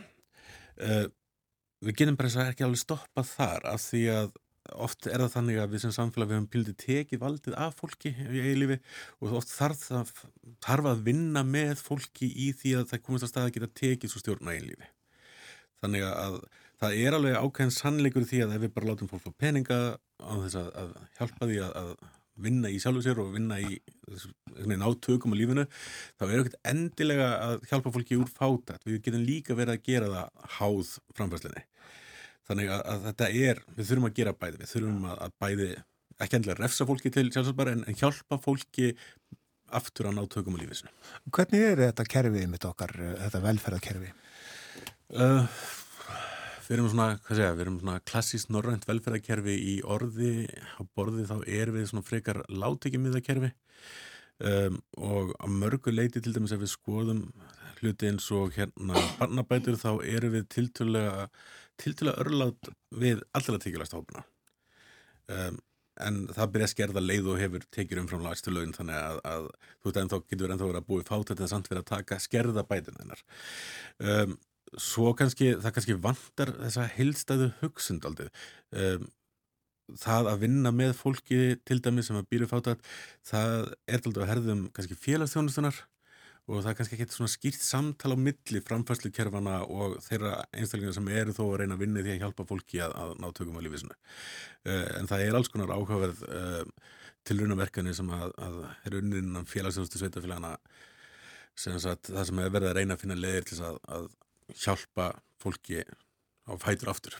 Uh, við getum bara þess að ekki alveg stoppa þar af því að oft er það þannig að við sem samfélag við hefum pildið tekið valdið af fólki í eilífi og oft þarf það þarf að vinna með fólki í því að það komist að staða að geta tekið svo stjórna eilífi þannig að það er alveg ákveðin sannleikur því að ef við bara látum fólk fá peninga á þess að, að hjálpa því að, að vinna í sjálfu sér og vinna í nátökum á lífinu þá er ekkert endilega að hjálpa fólki úr fátat við getum líka verið að gera það háð framfærslinni þannig að, að þetta er, við þurfum að gera bæði við þurfum að, að bæði, ekki endilega refsa fólki til sjálfsvæðbara en, en hjálpa fólki aftur að ná tökum á lífisinu. Hvernig er þetta kerfið mitt okkar, þetta velferðarkerfi? Uh, við erum svona, hvað segja, við erum svona klassískt norrænt velferðarkerfi í orði á borði þá er við svona frekar látekjumíðakerfi um, og á mörgu leiti til dæmis ef við skoðum hluti eins og hérna barnabætur þá eru við tiltölulega til til að örlátt við allra tekjulegst hópuna um, en það byrja að skerða leið og hefur tekjur umfram lagstu lögin þannig að, að þú veist ennþá getur ennþá verið að búið fát þetta samt fyrir að taka skerða bætin hennar. Um, svo kannski það kannski vantar þessa heilstæðu hugsyndaldið um, það að vinna með fólki til dæmi sem að býru fátat það er aldrei að herðum kannski félagsþjónustunar og það er kannski ekki svona skýrt samtal á milli framfærslukerfana og þeirra einstaklingar sem eru þó að reyna að vinna því að hjálpa fólki að, að ná tökum á lífisinu. Uh, en það er alls konar áhugaverð uh, tilrunaverkani sem að, að er unninnan félagsjónustu sveitafélagana sem að það sem er verið að reyna að finna leðir til að, að hjálpa fólki á fætur aftur.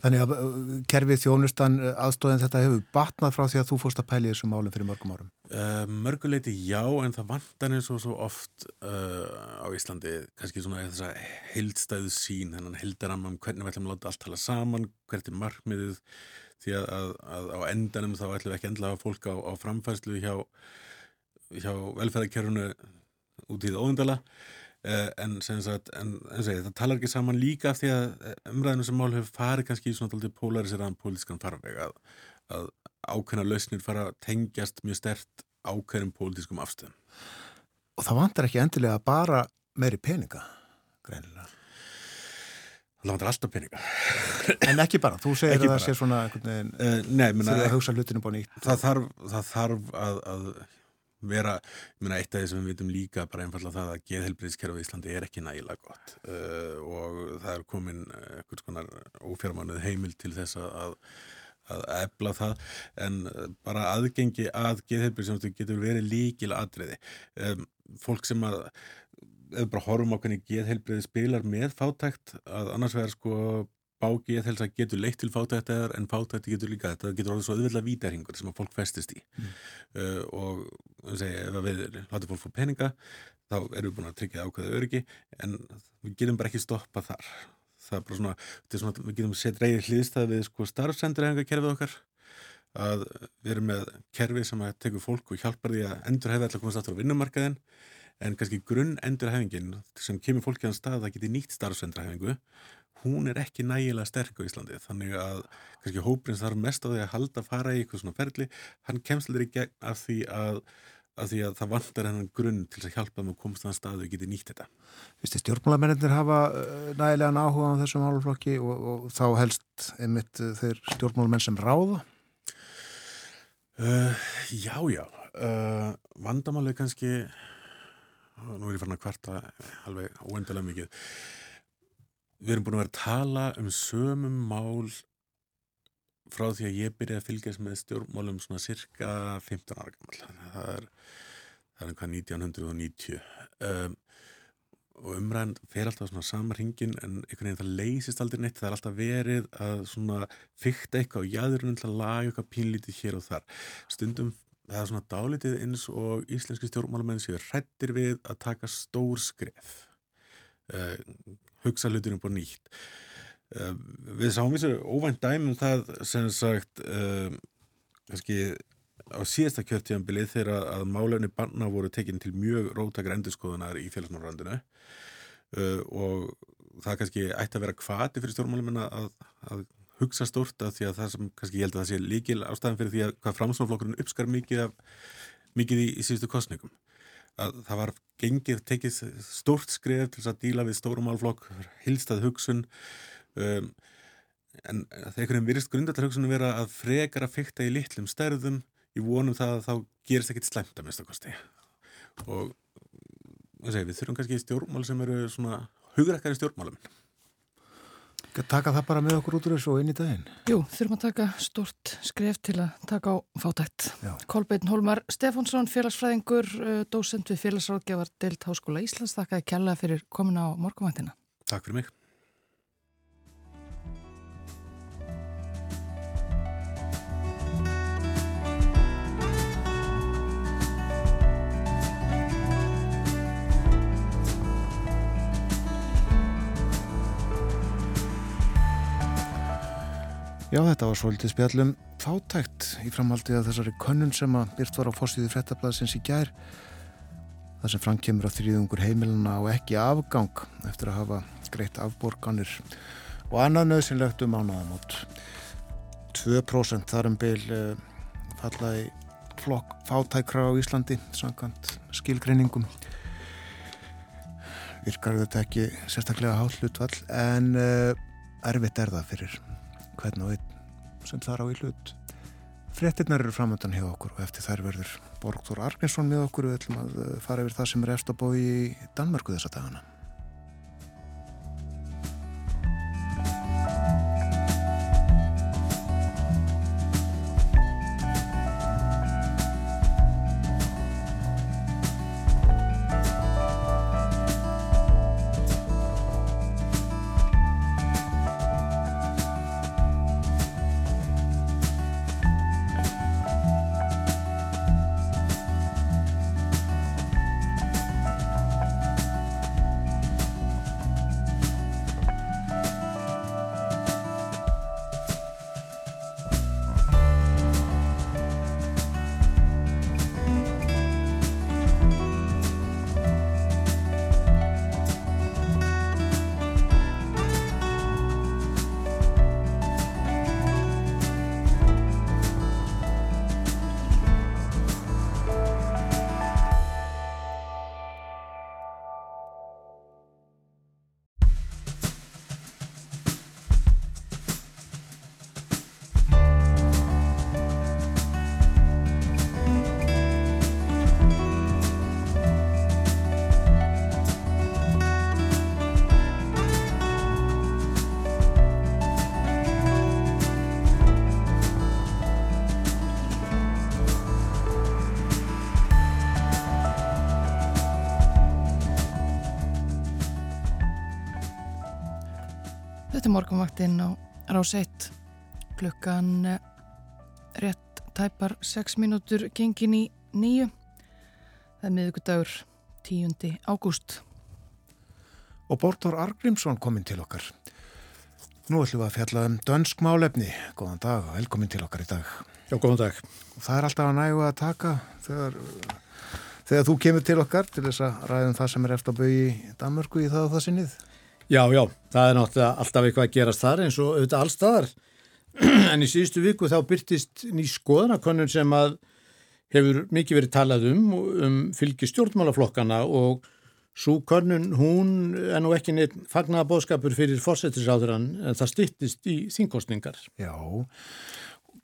Þannig að uh, kerfið þjónustan uh, aðstóðin þetta hefur batnað frá því að þú fórst að pæli þessu málum fyrir mörgum árum? Uh, mörguleiti já en það vantar eins og svo oft uh, á Íslandi kannski svona þessa heildstæðu sín hennan heildaramman, hvernig við ætlum að láta allt tala saman, hvert er markmiðið því að, að, að á endanum þá ætlum við ekki endla að fólk á, á framfærslu hjá, hjá velferðarkerfunu út í það óvendala en, sagt, en, en segi, það talar ekki saman líka af því að umræðinu sem mál hefur farið kannski í svona polariseraðan pólitískan farveg að, að ákveðna lausnir fara að tengjast mjög stert ákveðnum pólitískum afstöðum. Og það vantar ekki endilega bara meiri peninga, greinilega. Það vantar alltaf peninga. En ekki bara, þú segir að það sé svona veginn, uh, nei, minna, það. Það þarf, það þarf að, að vera, ég meina eitt af því sem við vitum líka bara einfallega það að geðhelbriðskerfi í Íslandi er ekki nægilega gott. Uh, og það er komin eitthvað svona ófjármánuð heimil til þess að að efla það. En eh, bara aðgengi að geðheilbrið getur verið líkil aðriði um, fólk sem að ef bara horfum á hvernig geðheilbriði spilar með fátækt að annars vegar sko bági ég þels að getur leitt til fátæktar en fátækti getur líka þetta getur orðið svo auðvitað vítarhingur sem að fólk festist í mm. uh, og segi, ef við látum fólk fór peninga þá erum við búin að tryggja ákveða öryggi en við getum bara ekki stoppa þar það er bara svona, er svona við getum sett reyði hlýðstað við sko starfsendurhefinga kerfið okkar að við erum með kerfi sem að teku fólk og hjálpar því að endurhefa alltaf komast aftur á vinnumarkaðin en kannski grunn endurhefingin sem kemur fólki á stað að geti nýtt starfsendurhefingu hún er ekki nægilega sterk á Íslandi þannig að kannski hóprins þarf mest á því að halda að fara í eitthvað svona ferli hann kemst alveg í gegn af því að að því að það vantar hennan grunn til að hjálpa þeim að komast þann stað og geti nýtt þetta. Vistu, stjórnmálamennir hafa uh, nægilega áhuga á þessum hálflokki og, og þá helst einmitt uh, þeir stjórnmálamenn sem ráða? Uh, já, já. Uh, vandamálið kannski, nú er ég farin að kvarta alveg óendalega mikið. Við erum búin að vera að tala um sömum mál frá því að ég byrjaði að fylgjast með stjórnmálum svona cirka 15 ára gammal það er, það er hvað 1990 um, og umræðan fer alltaf svona samar hringin en einhvern veginn það leysist aldrei neitt. Það er alltaf verið að svona fykta eitthvað og jáðurinn að laga eitthvað pínlítið hér og þar. Stundum það er svona dálítið eins og íslenski stjórnmálamenn séu hrættir við að taka stór skref. Uh, hugsa hlutunum búin nýtt. Uh, við sáum þessu óvænt dæmum það sem sagt uh, kannski á síðasta kjörtíðanbilið þegar að málefni barna voru tekin til mjög rótakar endurskoðunar í félagsmálrandinu uh, og það kannski ætti að vera kvati fyrir stjórnmálefina að, að hugsa stort að því að það sem kannski ég held að það sé líkil ástæðan fyrir því að hvað framsónflokkurinn uppskar mikið, af, mikið í, í síðustu kostningum að það var gengið tekið stort skref til að díla við stórumálflokk hilstað hugsun. Um, en það einhvern veginn virðist grundarhugsunum vera að frekar að fykta í litlum stærðum í vonum það að þá gerist ekkit slæmt að mista kosti. Og segi, við þurfum kannski stjórnmál sem eru svona hugrakkari stjórnmálum Taka það bara með okkur út úr þessu og inn í daginn? Jú, þurfum að taka stort skref til að taka á fátætt. Kolbeinn Holmar Stefánsson, félagsfræðingur, uh, dósend við félagsráðgjafar Delt Háskóla Íslands. Þakkaði kjalla fyrir komin á morgumvættina. Takk fyrir mig. Já, þetta var svolítið spjallum fátækt í framhaldi að þessari könnun sem að byrt var á fórstíðu frettablaðsins í gær það sem framkemur að þrýðungur heimilina á ekki afgang eftir að hafa greitt afborganir og annað nöðsynlegt um ánaðamót 2% þar um byl uh, fallaði flokk fátækra á Íslandi samkvæmt skilgreiningum. Virkar þetta ekki sérstaklega hálflutvall en uh, erfitt er það fyrir hvern og einn sem þar á í hlut. Frettinnar eru framöndan hjá okkur og eftir þær verður Borgþór Argninsson með okkur við ætlum að eh, fara yfir það sem er eftir að bói í Danmörku þessa dagana. Þetta er morgunvaktinn á rás 1 klukkan eh, rétt tæpar 6 mínútur gengin í nýju. Það er miðugudagur 10. ágúst. Og Bortor Argrímsson kominn til okkar. Nú ætlum við að fjalla um dönsk málefni. Góðan dag og velkomin til okkar í dag. Já, góðan dag. Og það er alltaf að nægu að taka þegar, þegar þú kemur til okkar til þess að ræðum það sem er eftir að bau í Danmörku í það og það sinnið. Já, já, það er náttúrulega alltaf eitthvað að gerast þar eins og auðvitað allstaðar. en í síðustu viku þá byrtist ný skoðanakönnun sem að hefur mikið verið talað um, um fylgi stjórnmálaflokkana og svo könnun hún er nú ekki neitt fagnaða bóðskapur fyrir fórsetisráðurann en það stittist í þingkostningar. Já,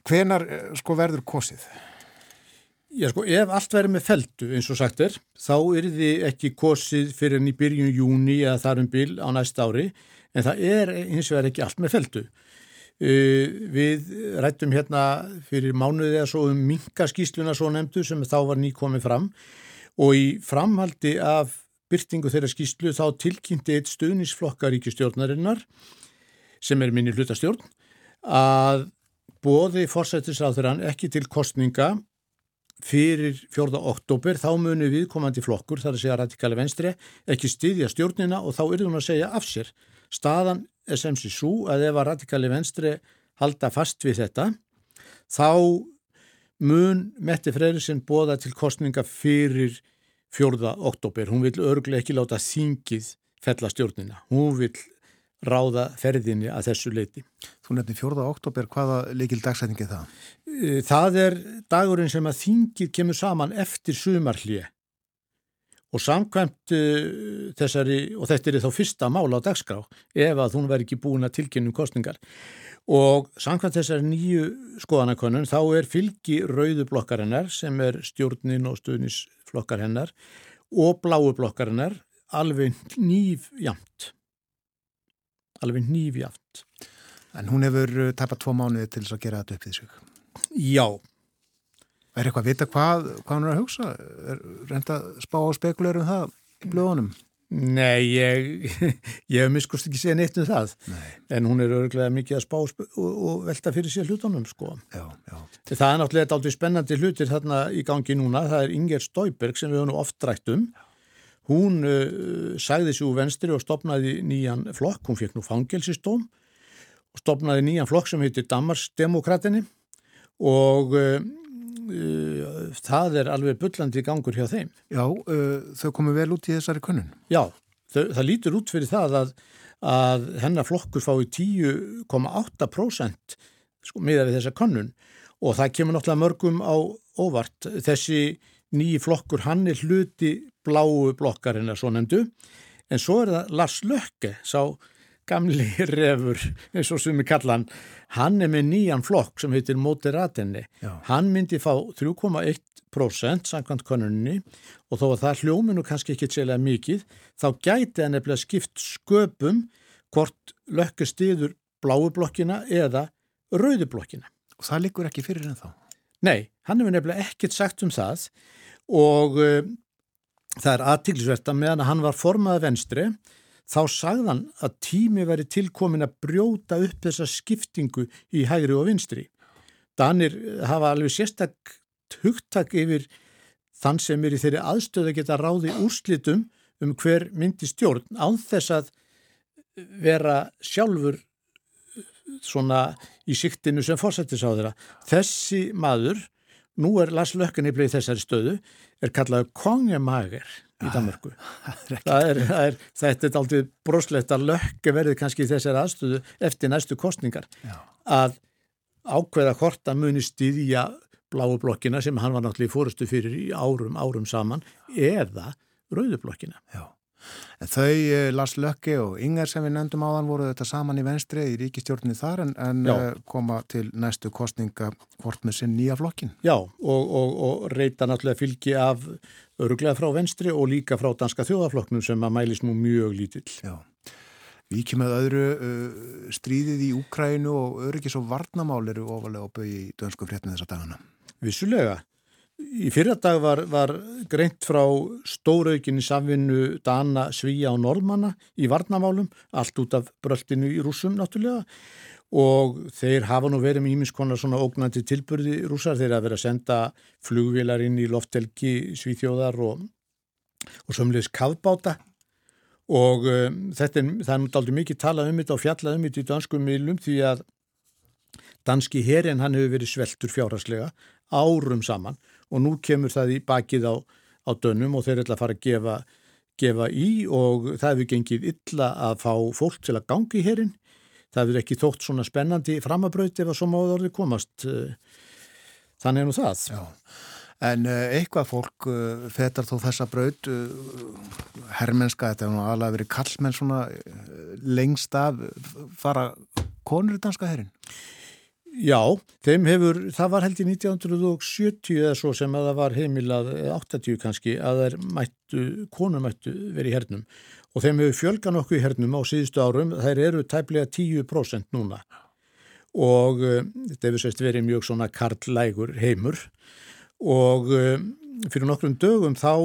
hvenar sko verður kosið? Já sko, ef allt verður með feldu eins og sagt er, þá er þið ekki kosið fyrir enn í byrjun júni eða þarum bil á næst ári, en það er hins vegar ekki allt með feldu. Uh, við rættum hérna fyrir mánuðið eða svo um minkaskísluna svo nefndu sem þá var nýkomið fram og í framhaldi af byrtingu þeirra skíslu þá tilkynnti eitt stuðnisflokkaríkistjórnarinnar sem er minni hlutastjórn að bóði fórsættisráþurann ekki til kostninga fyrir 4. oktober þá muni viðkomandi flokkur, þar að segja radikali venstri, ekki styðja stjórnina og þá er hún að segja af sér. Staðan er sem sé svo að ef að radikali venstri halda fast við þetta, þá mun Mette Freyrisinn bóða til kostninga fyrir 4. oktober. Hún vil örglega ekki láta þingið fella stjórnina. Hún vil ráða ferðinni að þessu leiti. Þú nefnir 4. oktober, hvaða leikil dagsætingi það? Það er dagurinn sem að þingið kemur saman eftir sumarhlið og samkvæmt uh, þessari, og þetta er þá fyrsta mála á dagskrá, ef að hún verði ekki búin að tilkynna um kostningar og samkvæmt þessari nýju skoðanakonun þá er fylgi rauðublokkarinnar sem er stjórnin og stuðnisflokkar hennar og bláublokkarinnar alveg nýfjamt alveg nýfjamt En hún hefur tapast tvo mánuði til þess að gera þetta upp því sig Já Er eitthvað að vita hvað, hvað hún er að hugsa? Er reynda að spá og spekulera um það í blöðunum? Nei, ég, ég hef miskust ekki segja neitt um það, Nei. en hún er örglega mikið að spá og, og velta fyrir sér hlutunum, sko. Já, já. Það er náttúrulega aldrei spennandi hlutir þarna í gangi núna, það er Inger Stauberg sem við höfum oft drætt um. Hún uh, sagði sér úr venstri og stopnaði nýjan flokk, hún fekk nú fangelsistóm og stopnaði nýjan flokk sem heitir Damarsdemokratinni og uh, uh, það er alveg bullandi gangur hjá þeim. Já, uh, þau komu vel út í þessari kunnun. Já, þau, það lítur út fyrir það að, að hennar flokkur fái 10,8% sko, miða við þessa kannun og það kemur náttúrulega mörgum á óvart. Þessi nýji flokkur, hann er hluti bláu blokkarinn að svo nefndu, en svo er það Lars Lökke, sá gamli refur, eins og sem við kalla hann, hann er með nýjan flokk sem heitir Moderatenni. Hann myndi fá 3,1% samkvæmt konunni og þó að það hljóminu kannski ekki sérlega mikið, þá gæti hann nefnilega skipt sköpum hvort lökka stiður bláu blokkina eða rauðu blokkina. Og það liggur ekki fyrir en þá? Nei, hann hefur nefnilega ekkert sagt um það og uh, það er aðtilsvert að meðan hann var formað venstri þá sagðan að tími veri tilkomin að brjóta upp þessa skiptingu í hægri og vinstri. Danir hafa alveg sérstak hugtak yfir þann sem er í þeirri aðstöðu að geta ráði úrslitum um hver myndi stjórn án þess að vera sjálfur svona í siktinu sem fórsættis á þeirra. Þessi maður, nú er Lars Lökkan í þessari stöðu, er kallaður kongemager í Danmörku. Það er, það er, þetta er aldrei broslegt að lökka verði kannski í þessari aðstöðu eftir næstu kostningar. Já. Að ákveða hvort að muni stýðja bláu blokkina sem hann var náttúrulega í fórustu fyrir í árum, árum saman eða rauðu blokkina. Já. En þau, eh, Lars Lökke og Inger sem við nefndum áðan voru þetta saman í venstri í ríkistjórnni þar en, en eh, koma til næstu kostninga hvort með sinn nýja flokkin. Já, og, og, og reyta náttúrulega fylgi af öruglega frá venstri og líka frá danska þjóðaflokknum sem að mælis nú mjög lítill. Já. Við ekki með öðru uh, stríðið í Úkrænu og öryggis og varnamál eru ofalega á bau í dönsku fréttin þessa dagana. Vissulega, Í fyrradag var, var greint frá stóraukinni samvinnu Dana, Svíja og Norðmanna í varnamálum, allt út af bröltinu í rúsum náttúrulega. Og þeir hafa nú verið með ímiskonar svona ógnandi tilburði rúsar, þeir hafa verið að senda flugvilar inn í loftelgi Svíþjóðar og, og sömleis kavbáta og um, þetta er, það er náttúrulega mikið talað um þetta og fjallað um þetta í danskum miðlum því að danski herin hann hefur verið sveltur fjárhagslega árum saman og nú kemur það í bakið á, á dönnum og þeir ætla að fara að gefa, gefa í og það hefur gengið illa að fá fólk til að gangi í herin. Það hefur ekki þótt svona spennandi framabraut ef að svo máður orði komast. Þannig er nú það. Já. En uh, eitthvað fólk uh, fetar þó þessa braut, herrmennska, þetta hefur nú alveg verið kallmenn svona lengst af fara konur í danska herrin? Já, þeim hefur, það var held í 1970 eða svo sem að það var heimilað, 80 kannski, að þær mættu, konur mættu verið í hernum. Og þeim hefur fjölgan okkur í hernum á síðustu árum, þær eru tæplega 10% núna. Og uh, þetta hefur sérst verið mjög svona karlægur heimur. Og uh, fyrir nokkrum dögum þá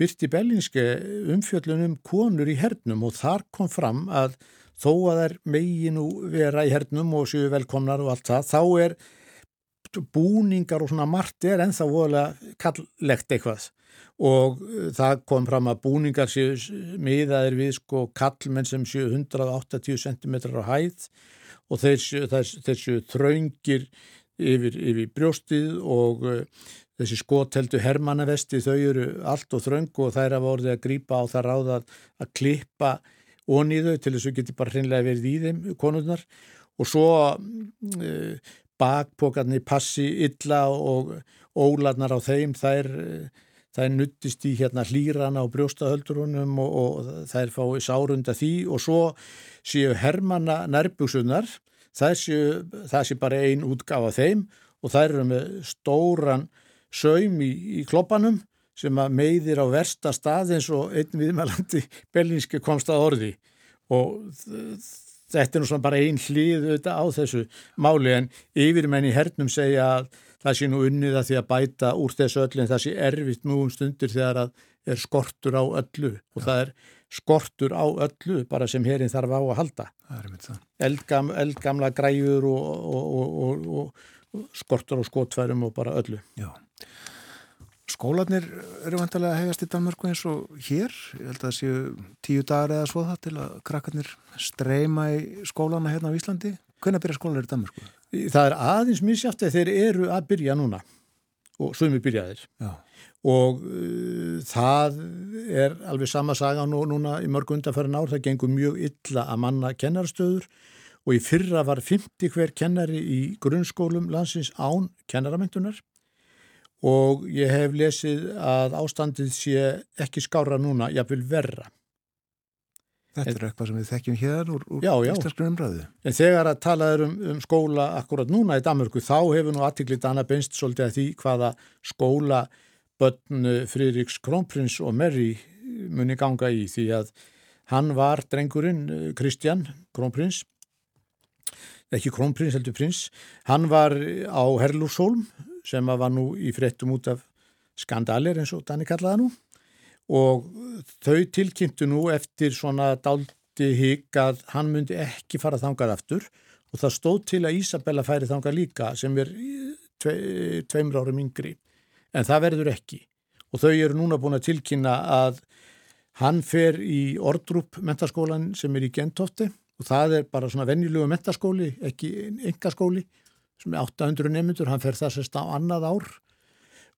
byrti Bellinske umfjöllunum konur í hernum og þar kom fram að þó að þær meginu vera í hernum og séu velkomnar og allt það, þá er búningar og svona margt er ennþá voðalega kalllegt eitthvað. Og uh, það kom fram að búningar séu miðaðir við sko kallmenn sem séu 180 cm á hæð og þeir séu, þeir séu þraungir yfir, yfir brjóstið og uh, þessi skotheldu hermannavesti þau eru allt og þraung og þær hafa orðið að grýpa á það ráða að klippa onni þau til þess að geti bara hreinlega verið í þeim konurnar. Og svo uh, bakpokarnir passi illa og ólarnar á þeim þær, þær nuttist í hérna hlýrana á brjóstahöldurunum og, og þær fái sárunda því. Og svo séu hermanna nærbuksunar það séu, bara ein útgafa þeim og þær eru með stóran saum í, í kloppanum sem að meiðir á versta stað eins og einn viðmælandi bellinski komst að orði. Og þetta er nú svona bara einn hlið auðvitað á þessu máli en yfirmenn í hernum segja að það sé nú unnið að því að bæta úr þessu öllu en það sé erfitt nú um stundir þegar að er skortur á öllu. Og Já. það er skortur á öllu bara sem herin þarf á að halda. Eldgam, eldgamla græjur og, og, og, og skortur á skotfærum og bara öllu. Já Skólanir eru vantilega að hegast í Danmarku eins og hér. Ég held að það séu tíu dagar eða svo það til að krakkarnir streyma í skólana hérna á Íslandi. Hvernig byrja skólanir í Danmarku? Það er aðeins misjátt að þeir eru að byrja núna og sumi byrjaðir. Já. Og uh, það er alveg sama saga nú, núna í mörg undanferðin ár. Það gengur mjög illa að manna kennarstöður og í fyrra var 50 hver kennari í grunnskólum landsins án kennaramentunar og ég hef lesið að ástandið sé ekki skára núna, ég vil verra. Þetta er eitthvað sem við þekkjum hér úr, úr íslensku umræðu. En þegar að talaður um, um skóla akkurat núna í Danmörku þá hefur nú aðtiklið Anna Benst svolítið að því hvaða skóla börn Fridriks Krónprins og Mary muni ganga í því að hann var drengurinn Kristjan Krónprins ekki Krónprins heldur prins hann var á Herlúsholm sem var nú í frettum út af skandalir eins og Danni kallaða nú. Og þau tilkynntu nú eftir svona daldi higg að hann myndi ekki fara þangað aftur. Og það stóð til að Ísabella færi þangað líka sem er tve, tveimur árum yngri. En það verður ekki. Og þau eru núna búin að tilkynna að hann fer í Ordrup mentaskólan sem er í Gentofti og það er bara svona venjulegu mentaskóli, ekki engaskóli sem er 800 nefndur, hann fer þessast á annað ár.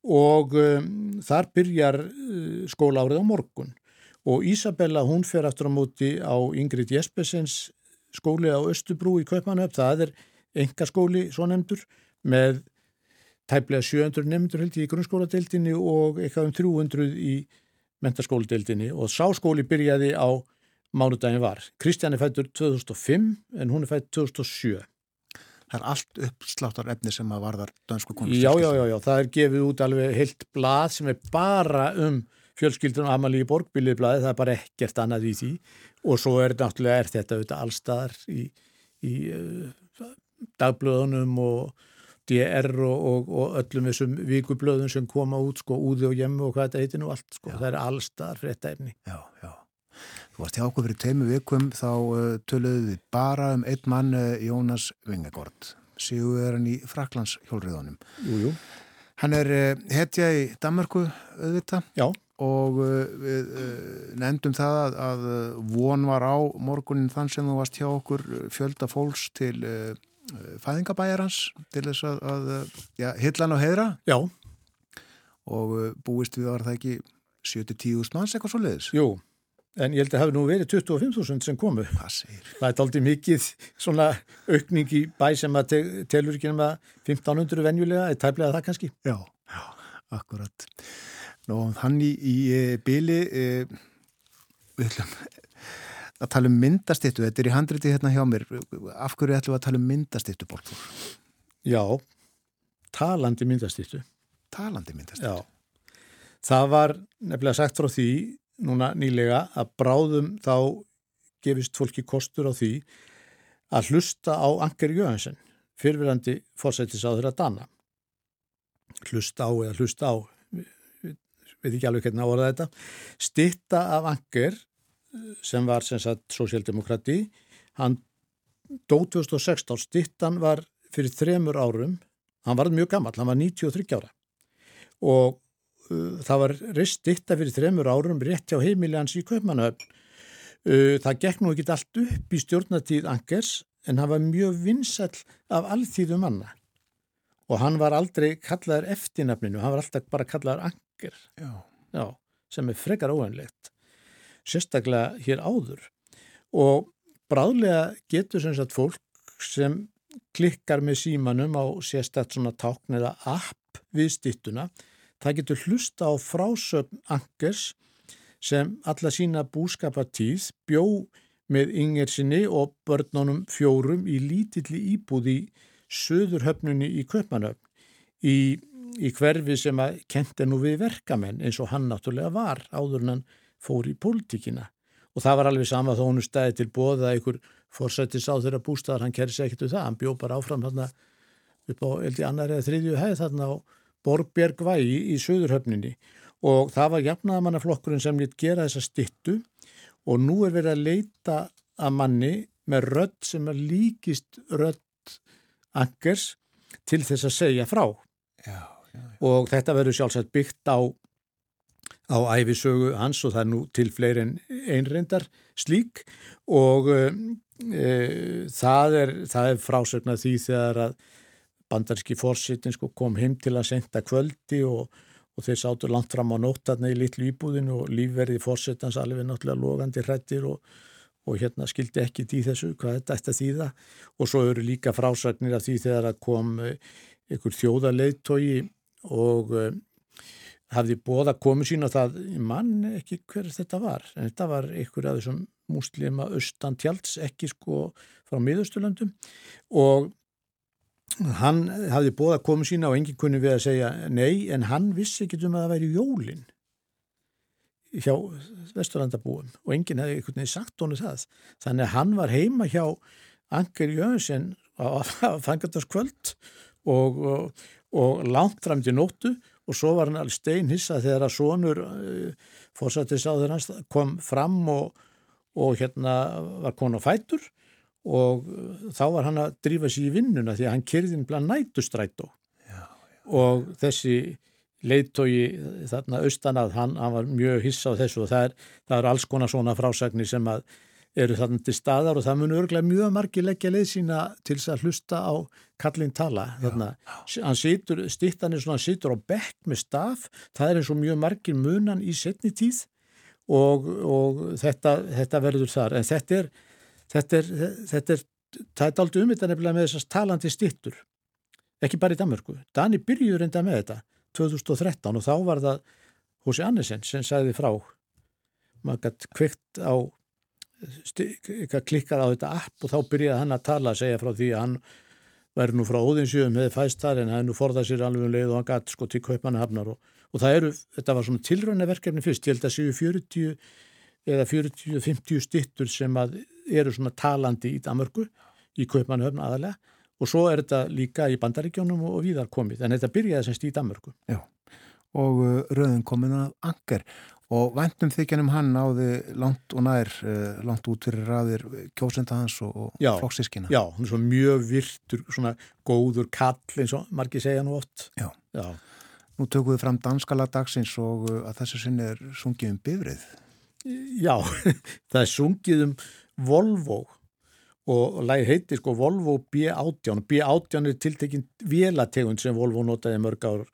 Og um, þar byrjar uh, skólárið á morgun. Og Ísabella hún fer aftur á móti á Ingrid Jespesens skóli á Östubrú í Kaupanöf, það er engaskóli svo nefndur með tæplega 700 nefndur held í grunnskóladeildinni og eitthvað um 300 í mentaskóladeildinni og sáskóli byrjaði á mánudagin var. Kristján er fættur 2005 en hún er fætt 2007 það er allt uppsláttar efni sem að varðar dansku konust. Já, já, já, já, það er gefið út alveg heilt blað sem er bara um fjölskyldunum Amalí Borgbilið blaði, það er bara ekkert annað í því og svo er náttúrulega er þetta auðvitað allstaðar í, í uh, dagblöðunum og DR og, og, og öllum þessum vikublöðum sem koma út sko úði og jemmu og hvað þetta heitir nú allt sko, já. það er allstaðar fyrir þetta efni. Já, já. Þú varst hjá okkur fyrir teimu vikum þá uh, töluðu við bara um einn mann uh, Jónas Vingegård, síguverðan í Fraklands hjólriðunum. Jú, jú. Hann er uh, hetja í Danmarku auðvita Já. og við nefndum það að, að von var á morgunin þann sem þú varst hjá okkur fjölda fólks til fæðingabæjarans til þess að, að ja, hillan og heðra Já. og búist við var það ekki 7-10 manns eitthvað svo leiðis Jú, en ég held að það hefði nú verið 25.000 sem komu. Það er aldrei mikið svona aukning í bæ sem að te telur ekki um að 1500 venjulega er tæplega það kannski. Já, já akkurat. Nú, hann í, í e, byli e, við ætlum að tala um myndastittu, þetta er í handriti hérna hjá mér, af hverju ætlum við að tala um myndastittu Bortur? Já, talandi myndastittu Talandi myndastittu? Já, það var nefnilega sagt frá því núna nýlega að bráðum þá gefist fólki kostur á því að hlusta á Anger Jöhansen, fyrfirandi fórsættisáður að dana. Hlusta á eða hlusta á, veit ekki alveg hvernig áraða þetta, stitta af Anger sem var sem sagt sosialdemokrati hann dó 2016 stittan var fyrir þremur árum hann var mjög gammal, hann var 93 ára og það var reist stitta fyrir þremur árum rétt hjá heimiljans í Kaupmannahöfn. Uh, það gekk nú ekki allt upp í stjórnatíð Angers en hann var mjög vinsall af allþýðu manna. Og hann var aldrei kallaður eftirnafninu, hann var alltaf bara kallaður Anger Já, sem er frekar óænlegt sérstaklega hér áður. Og bráðlega getur sem sagt fólk sem klikkar með símanum á sérstaklega svona tákn eða app við stittuna, það getur hlusta á frásögn Angers sem alla sína búskapartíð bjó með yngir sinni og börnunum fjórum í lítilli íbúð í söðurhöfnunni í Köpmanöfn í, í hverfi sem að kent er nú við verkamenn eins og hann náttúrulega var áður en hann fór í pólitíkina. Og það var alveg sama þó hún stæði til bóða einhver fórsættis á þeirra bústæðar, hann kerði sér ekkert um það, hann bjó bara áfram þarna upp á eldi annar eða þriðju hæð þarna á Borgbjörgvægi í, í Suðurhöfninni og það var jafnaðamannaflokkurinn sem lít gera þessa stittu og nú er verið að leita að manni með rödd sem er líkist rödd angers til þess að segja frá. Já, já, og þetta verður sjálfsagt byggt á á æfisögu hans og það er nú til fleiri en einrindar slík. Og e, það er, er frásögnað því þegar að bandarski fórsettin sko kom heim til að senda kvöldi og, og þeir sátur langt fram á nóttarna í litlu íbúðinu og lífverði fórsettans alveg náttúrulega logandi hrættir og, og hérna skildi ekki því þessu hvað þetta ætti að þýða. Og svo eru líka frásögnir að því þegar að kom einhver þjóðarleitói og hafði bóða komu sín og það mann ekki hver þetta var en þetta var einhver af þessum muslima austan tjalds ekki sko frá miðausturlandum og hann hafði bóða komu sína og enginn kunni við að segja nei en hann vissi ekki um að það væri jólin hjá vesturlandabúum og enginn hefði einhvern veginn sagt honu það. Þannig að hann var heima hjá Anger Jönsson á fangardaskvöld og, og, og langt fram til nóttu og svo var hann alveg steinhissa þegar að sonur uh, fórsættis á þeirra kom fram og, og hérna var kon á fætur og uh, þá var hann að drífa sér í vinnuna því að hann kyrði bland nætustrætó og þessi leittói þarna austan að hann, hann var mjög hissa á þessu og það er, það er alls konar svona frásagnir sem að eru þarna til staðar og það mun örglega mjög margi leggja leið sína til þess að hlusta á kallin tala. Þarna, hann situr, stittan er svona, hann situr á bekk með staf, það er eins og mjög margir munan í setni tíð. Og, og þetta, þetta verður þar, en þetta er þetta er, þetta er það er aldrei umvitað nefnilega með þessast talandi stittur ekki bara í Danmörku. Dani byrjuður enda með þetta 2013 og þá var það Hósi Annesen sem sagði frá. Maður gætt kvikt á klikkar á þetta app og þá byrjaði hann að tala að segja frá því að hann væri nú frá óðinsjöfum hefði fæst þar en er nú forðað sér alveg um leið og hann gætt sko til kaupanahafnar og, og það eru, þetta var svona tilröðnaverkefni fyrst, ég held að séu 40 eða 40-50 stittur sem að eru svona talandi í Damörgu í kaupanahafn aðalega og svo er þetta líka í bandaríkjónum og viðar komið, en þetta byrjaði semst í Danmörku. Já, og uh, rauðin komin að angar og vendum þykjanum hann náði langt og nær, uh, langt út fyrir raðir kjósenda hans og, og flokksískina. Já, hann er svo mjög virtur, svona góður kall eins og margir segja nú oft. Já. Já. Nú tökum við fram danskala dagsins og uh, að þessu sinni er sungið um bifrið. Já, það er sungið um Volvo og læg heiti sko Volvo B18 B18 er tiltekinn vélategund sem Volvo notaði mörg ár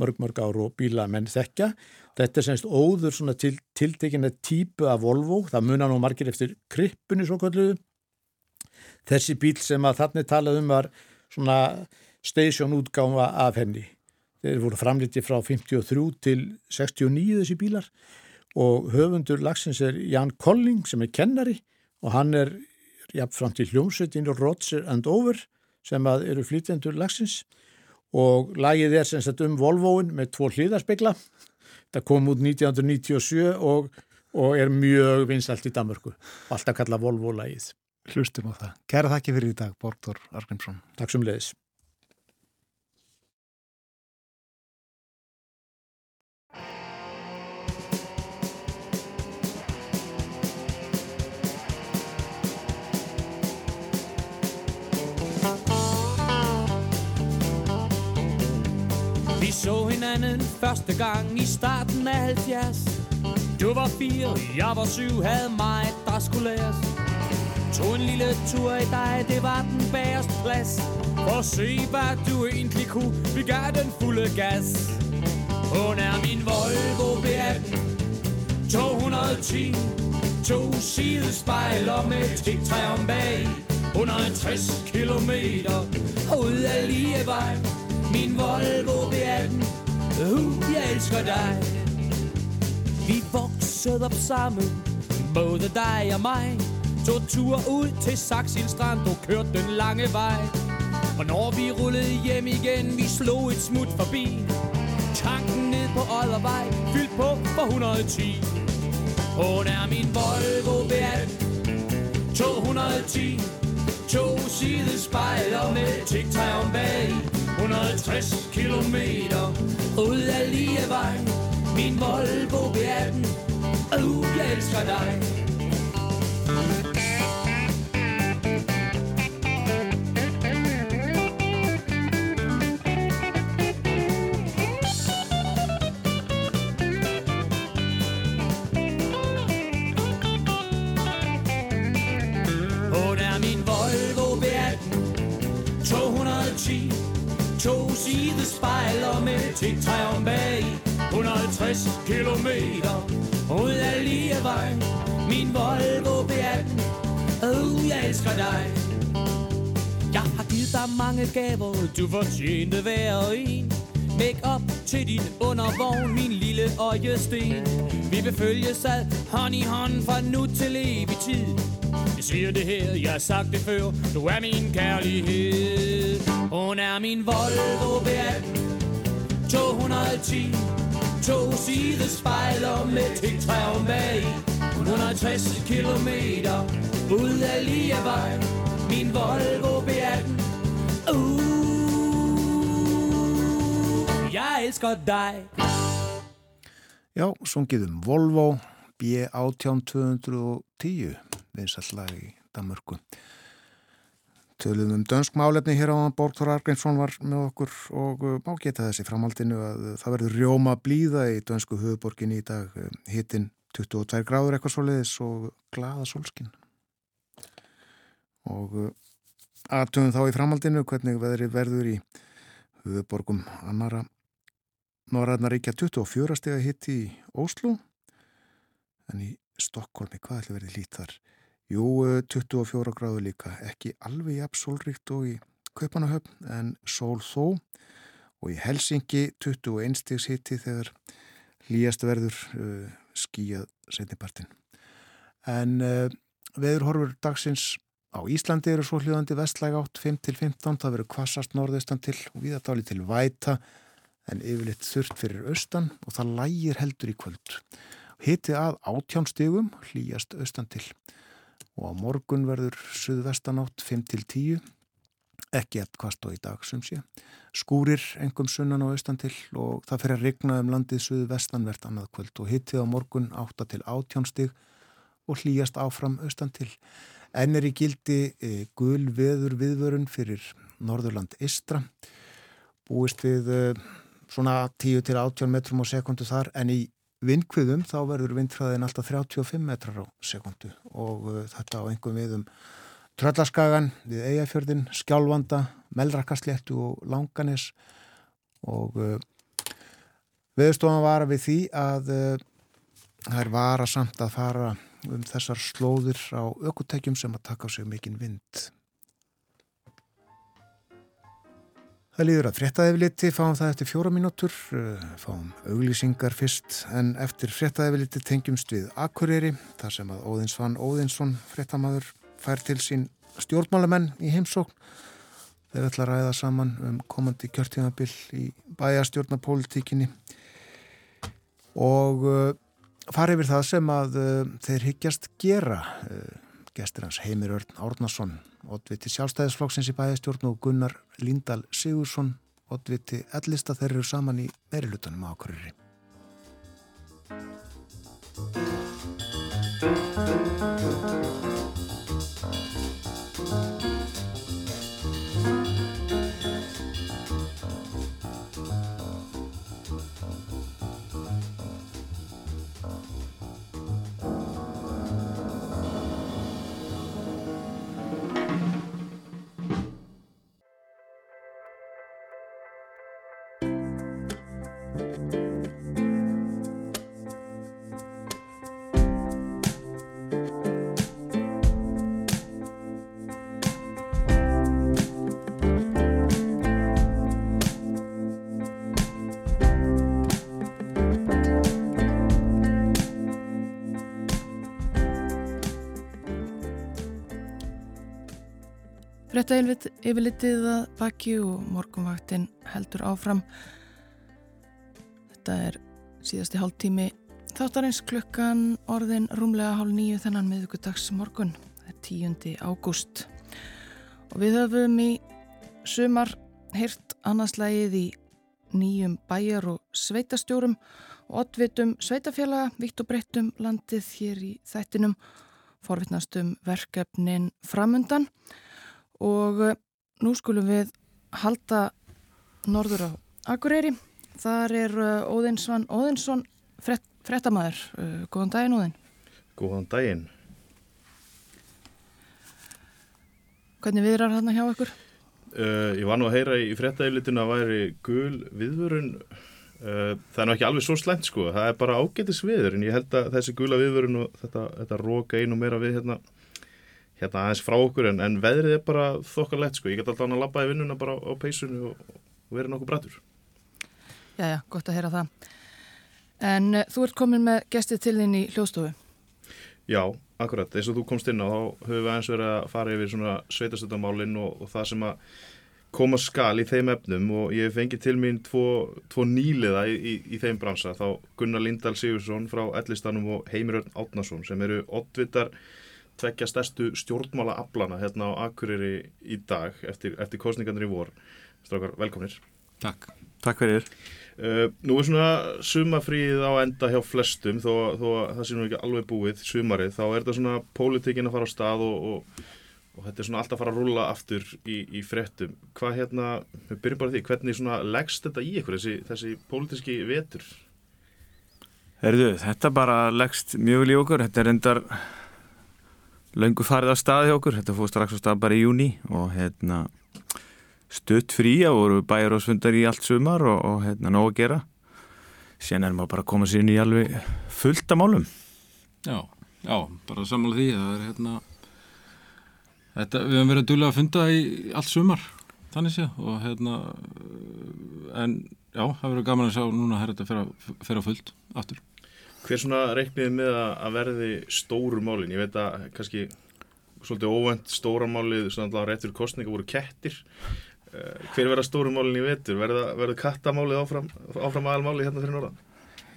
mörg mörg ár og bíla menn þekka þetta er semst óður svona til, tiltekinn típu af Volvo, það munar nú margir eftir krippunni svo kalluðu þessi bíl sem að þannig talað um var svona station útgáma af henni. Þeir voru framlítið frá 53 til 69 þessi bílar. Og höfundur lagsins er Jan Colling sem er kennari og hann er jafnframt í hljómsveitinu Roger and Over sem eru flytjendur lagsins. Og lagið er sem sagt um Volvoin með tvo hlýðarspegla það kom út 1997 og, og er mjög vinsalt í Danmörku. Alltaf kalla Volvo lagið Hlustum á það. Kæra þakki fyrir í dag Bortur Argrímsson. Takk sem leiðis hinanden første gang i starten af 70 Du var fire, jeg var syv, havde mig, der skulle læres. Tog en lille tur i dig, det var den bagerste plads. For at se, hvad du egentlig kunne, vi gav den fulde gas. Hun er min Volvo V18 210 To sidespejler med tiktræ om bag. 160 kilometer ud af Lievej. Min Volvo V18 Uh, jeg elsker dig. Vi voksede op sammen Både dig og mig. Tog tur ud til Saxil Strand Og kørte den lange vej. Og når vi rullede hjem igen Vi slog et smut forbi. Tanken ned på Oddervej Fyldt på for 110 Hun er min Volvo V18 210 To sidespejler med tigtræ om bag. 160 kilometer ud af Lievej Min Volvo V18 Uh, jeg elsker dig. Sidespejler med bag 150 kilometer ud af vejen. Min Volvo B18 Oh, jeg elsker dig. Jeg har givet dig mange gaver. Du fortjente hver en. Make op til din undervogn Min lille øjesten. Vi vil følges ad hånd i hånd Fra nu til evig tid. Jeg siger det her, jeg har sagt det før. Du er min kærlighed. Hun er min Volvo B18. 210 To sidespejler med tigtræ om bag 160 kilometer ud af Lievej Min Volvo B18 Uh, jeg elsker dig. Já, sungið um Volvo B18 210 vinsallag í Danmörku. Töluðum um dönsk málefni hér á Borgþór Argrímsson var með okkur og má geta þessi framhaldinu að það verður rjóma blíða í dönsku höfuborgin í dag. Hittin 22 gráður eitthvað svo leiðis og glada solskin og aðtöðum þá í framhaldinu hvernig veðri verður í höfuborgum annara Norræðnaríkja 24 steg að hitti í Óslo en í Stokkólmi, hvað ætla verið lít þar? Jú, 24 gráðu líka, ekki alveg jafn sólríkt og í Kaupanahöfn en sól þó og í Helsingi 21 stegs hitti þegar hlýjast verður uh, skíjað setnipartin. En uh, veðurhorfur dagsins á Íslandi eru svo hljóðandi vestlæg átt 5-15, það verður kvassast norðaustan til og viðatáli til væta en yfirleitt þurft fyrir austan og það lægir heldur í kvöld. Hitti að átján stigum, hlýjast austan til og á morgun verður suðvestanátt 5-10 ekki eftir kvast og í dag sem sé. Skúrir engum sunnan og austan til og það fyrir að rigna um landið suðu vestanvert annað kvöld og hittið á morgun 8 til 18 stig og hlýjast áfram austan til. En er í gildi e, gul veður viðvörun fyrir Norðurland Istra. Búist við e, svona 10 til 18 metrum á sekundu þar en í vindkviðum þá verður vindfræðin alltaf 35 metrar á sekundu og e, þetta á engum viðum Tröllaskagan við Eyjafjörðin, Skjálfanda, Melrakasléttu og Langanis og uh, viðstofan var við því að uh, það er vara samt að fara um þessar slóðir á ökutækjum sem að taka á sig mikinn vind. Það líður að fréttaðefliti, fáum það eftir fjóra mínútur, uh, fáum auglýsingar fyrst en eftir fréttaðefliti tengjumst við Akureyri, þar sem að Óðinsvann Óðinsson, fréttamaður, fær til sín stjórnmálamenn í heimsókn. Þeir ætla að ræða saman um komandi kjörtímabill í bæjastjórnapolítikinni og uh, fara yfir það sem að uh, þeir higgjast gera. Gestur hans Heimir Örn Árnason, oddviti sjálfstæðisflokksins í bæjastjórn og Gunnar Líndal Sigursson, oddviti ellista þeir eru saman í meirilutunum á Akureyri. Frétta yfirlitið að baki og morgunvaktin heldur áfram. Þetta er síðasti hálf tími þáttarins klukkan orðin rúmlega hálf nýju þennan miðugudags morgun. Það er 10. ágúst. Og við höfum í sumar heyrt annarslægið í nýjum bæjar og sveitastjórum og oddvitum sveitafélaga vitt og breyttum landið hér í þættinum forvittnastum verkefnin framundan og eh, nú skulum við halda norður á Akureyri. Þar er eh, Óðinsvann Óðinsson frett, frettamæður. Eh, góðan daginn Óðin. Góðan daginn. Hvernig viðrar hann hjá ykkur? Uh, ég var nú að heyra í frettæflitinu að væri gul viðvörun. Uh, það er nú ekki alveg svo slemt sko. Það er bara ágætis viður en ég held að þessi gula viðvörun og þetta, þetta róka einu meira við hérna hérna aðeins frá okkur en, en veðrið er bara þokkalegt sko, ég get alltaf að lappa í vinnuna bara á, peysunni og, og vera nokkuð brættur. Jæja, gott að heyra það. En uh, þú ert komin með gestið til þín í hljóðstofu. Já, akkurat, eins og þú komst inn á þá höfum við aðeins verið að fara yfir svona sveitastöldamálinn og, og það sem að koma skal í þeim efnum og ég fengi til mín tvo, tvo nýliða í, í, í þeim bransa, þá Gunnar Lindahl Sigursson frá Ellistanum og Heimirörn Átnason sem eru oddvitar tvekja stærstu stjórnmála aflana hérna á Akureyri í dag eftir, eftir kostningarnir í vor. Strákar, velkomnir. Takk. Takk fyrir. Uh, nú er svona sumafríð á enda hjá flestum þó, þó að það sé nú ekki alveg búið sumarið, þá er þetta svona pólitíkin að fara á stað og, og, og þetta er svona alltaf að fara að rúla aftur í, í frettum. Hvað hérna, við byrjum bara því, hvernig svona leggst þetta í ykkur, þessi, þessi pólitíski vetur? Herðu, þetta bara leggst mjög í okkur, þetta er endar löngu farið á staði okkur, þetta fóð strax á stað bara í júni og hérna stutt frí að voru bæjar og svundar í allt sumar og, og hérna nóg að gera. Sen er maður bara að koma sér inn í alveg fullt af málum. Já, já, bara sammála því það er hérna þetta, við hefum verið dúlega að funda í allt sumar, þannig sé og hérna en já, það verður gaman að sjá núna að þetta fyrir að fullt aftur Hver svona reikniði með að verði stóru málin? Ég veit að kannski svolítið óvend stóra málið svona réttur kostninga voru kettir. Uh, hver verða stóru málin í vetur? Verða, verða kattamálið áfram, áfram aðalmálið hérna fyrir norðan?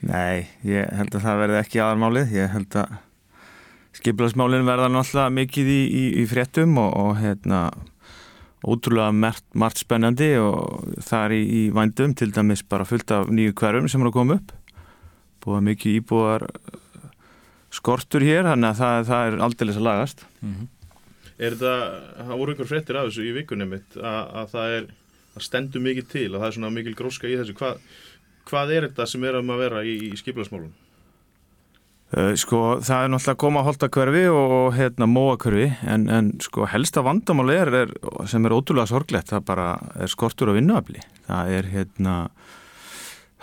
Nei, ég held að það verði ekki aðalmálið. Ég held að skipilagsmálin verða náttúrulega mikið í, í, í fréttum og, og hérna ótrúlega margt, margt spennandi og það er í, í vændum til dæmis bara fullt af nýju hverjum sem er að koma upp búið mikið íbúðar uh, skortur hér þannig að það, það er aldrei að lagast mm -hmm. Er þetta, það voru einhver frettir af þessu í vikunum mitt að, að það er, það stendur mikið til og það er svona mikil gróska í þessu Hva, hvað er þetta sem er um að vera í, í skipilagsmálunum? Uh, sko það er náttúrulega að koma að holda hverfi og, og hérna móa hverfi en, en sko helsta vandamáli er, er sem er ótrúlega sorglegt það bara er skortur og vinnuafli það er hérna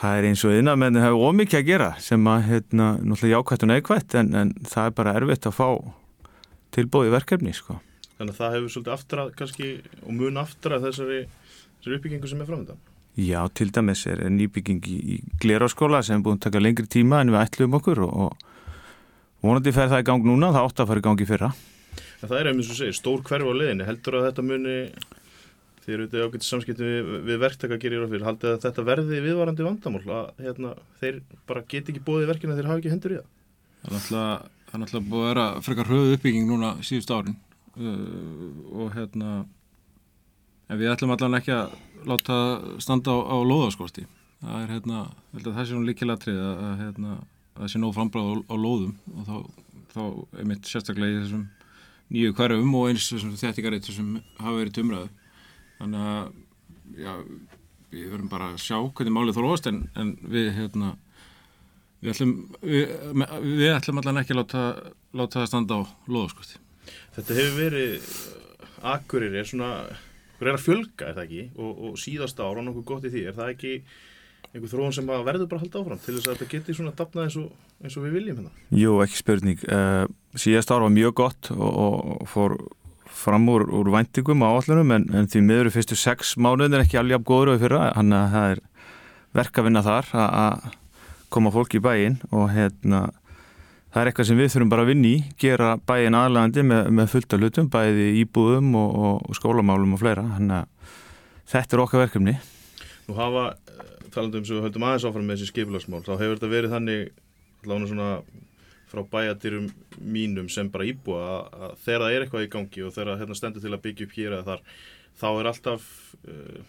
það er eins og innamenni hefur ómikið að gera sem að hérna náttúrulega jákvæmt og neikvæmt en, en það er bara erfitt að fá tilbóði verkefni sko. Þannig að það hefur svolítið aftrað kannski og mun aftrað þessari, þessari uppbyggingu sem er framöndan Já, til dæmis er nýbygging í, Gleráskóla sem búin að taka lengri tíma en við ætlum okkur og, og vonandi fer það í gang núna, það átt að fara í gang í fyrra. En Það er einmitt svo að segja, stór hverf á liðinni heldur að þetta muni þið eru auðvitað ágætt samskiptum við, við verktaka að gera í ráðfyrir, haldið að þetta verði viðvarandi vandamál að hérna, þeir bara get ekki bóðið verkina þeir hafa ekki hendur í það. Það er náttúrulega, það er náttúrulega búið að vera frekar höfu uppbygging núna síðust árin. Uh, og hérna en við ætlum allavega ekki að láta standa á, á lóðaskorti. Það er hérna, það sé nú líkilega trið að, að hérna, það sé nóg frambráð á, á lóðum. Og þá, þá er mitt sérstaklega í þessum nýju hverjum og eins þessum þettingareitt sem hafa verið tumraðu þannig að já, við verðum bara að sjá hvernig málið þróast en, en við hérna við ætlum, við, við ætlum allan ekki að láta, láta það standa á loðaskvösti. Þetta hefur verið akkurir er svona er að fjölga, er það ekki? Og, og síðast ára og nokkuð gott í því, er það ekki einhver þróun sem verður bara að halda áfram til þess að þetta geti svona dapnað eins og, eins og við viljum hérna? Jú, ekki spurning. Uh, síðast ára var mjög gott og, og fór fram úr, úr væntingum á allunum en, en því miður fyrstu sex mánuðin er ekki alveg góður og fyrra, hann að það er verkafinna þar að koma fólk í bæin og hérna það er eitthvað sem við þurfum bara að vinni gera bæin aðlægandi með, með fullt af hlutum bæði íbúðum og, og, skólamálum og fleira, hann að þetta er okkar verkefni. Nú hafa, eh, talandum sem við höldum aðeins áfram með þessi skipilagsmál, þá hefur þetta verið þannig allavega svona frá bæjadýrum mínum sem bara íbúa að, þegar það er eitthvað í gangi og þegar hérna stendur til að byggja upp hér eða þar þá er alltaf uh,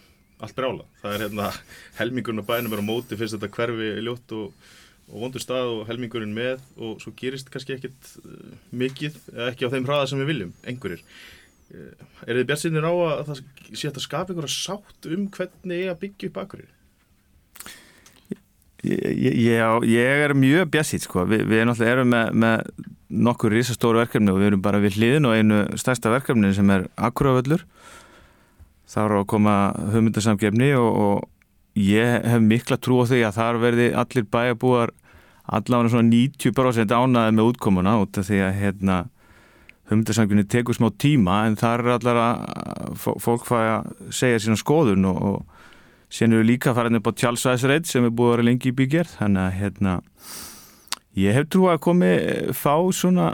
allt brála. Það er hérna helmingurinn á bænum er á móti fyrst þetta hverfi ljótt og, og vondur stað og helmingurinn með og svo gerist kannski ekkit uh, mikið, ekki á þeim hraða sem við viljum, einhverjir. Uh, er þið björnsinnir á að það sé að skapa einhverja sátt um hvernig ég að byggja upp akkurir? Já, ég er mjög bjassít sko, Vi, við erum með, með nokkur risastóru verkefni og við erum bara við hliðin og einu stærsta verkefni sem er Akuraföllur þá er að koma hugmyndasamgefni og, og ég hef mikla trú á því að þar verði allir bæjabúar allavega svona 90% ánaði með útkomuna út af því að hérna, hugmyndasamgefni tekur smá tíma en þar er allar að fólk fæ að segja sína skoðun og, og Sérna eru líka farin upp á tjálsvæðsreit sem er búið að vera lengi í byggjar þannig að hérna ég hef trú að komi fá svona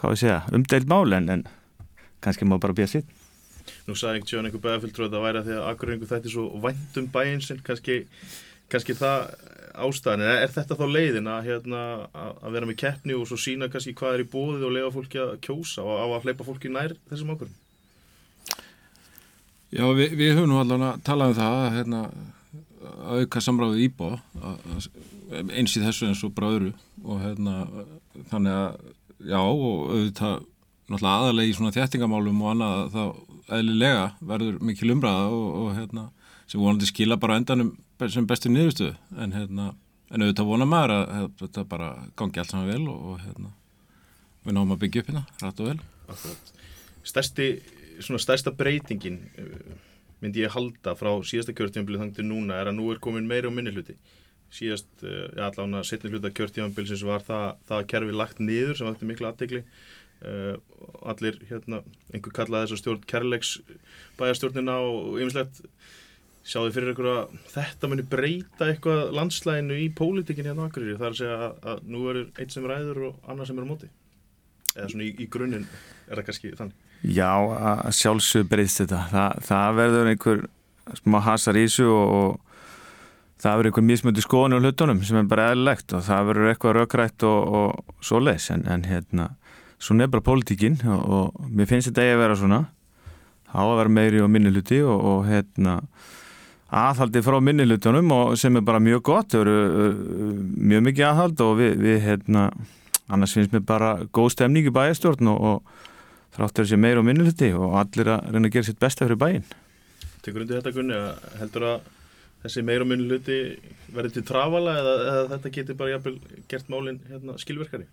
hvað við segja, umdeild mál en, en kannski má bara býja sitt. Nú sagði einhvern tjón einhver bæðafylgdur að það væri að því að akkuringu þetta er svo væntum bæinn sem kannski, kannski það ástæðan. Er, þetta þá leiðin að, hérna, að vera með keppni og svo sína kannski hvað er í bóðið og lega fólki að kjósa og að hleypa fólki nær þessum ákvörðum Já, við, við höfum nú allavega talað um það hérna, að auka samráðið íbá eins í þessu eins og bráðuru og hérna, þannig að já og auðvitað náttúrulega aðalegi í svona þjættingamálum og annað þá eðlilega verður mikil umræða og, og hérna, sem vonandi skila bara endanum sem bestu niðurstuðu en, hérna, en auðvitað vona maður að, að þetta bara gangi allt saman vel og, hérna, við náum að byggja upp hérna rætt og vel. Stærsti svona stærsta breytingin uh, myndi ég halda frá síðasta kjörtímanbili þannig til núna er að nú er komin meiri og minni hluti. Síðast, uh, já allavega setni hluta kjörtímanbili sem var það, það að kerfi lagt niður sem ætti miklu aðtegli uh, allir hérna einhver kallaði þess að stjórn kærleiks bæjarstjórnina og ymslegt sjáðu fyrir ykkur að þetta muni breyta eitthvað landslæginu í pólitíkin hérna á Akureyri þar að segja að, að nú er einn sem ræður og annar sem er á móti. Eða svona í, í grunninn er það kannski þannig Já, sjálfsög breyðst þetta. Þa, það verður einhver smá hasar í þessu og, og það verður einhver mismöndi skoðan á hlutunum sem er bara eðlilegt og það verður eitthvað raukrætt og, og svo leis en, en hérna, svona er bara pólitíkinn og, og mér finnst þetta eigi að vera svona á að vera meiri og minni hluti og, og hérna aðhaldi frá minni hlutunum og sem er bara mjög gott, þau eru mjög mikið aðhald og við, við hérna, annars finnst mér bara góð stemning í bæjastjórn og, og þráttur þessi meiri og minni hluti og allir að reyna að gera sitt besta fyrir bæjinn. Tekur undir þetta Gunni að heldur að þessi meiri og minni hluti verður til trafala eða, eða þetta getur bara jafnvel gert málinn hérna, skilverkari?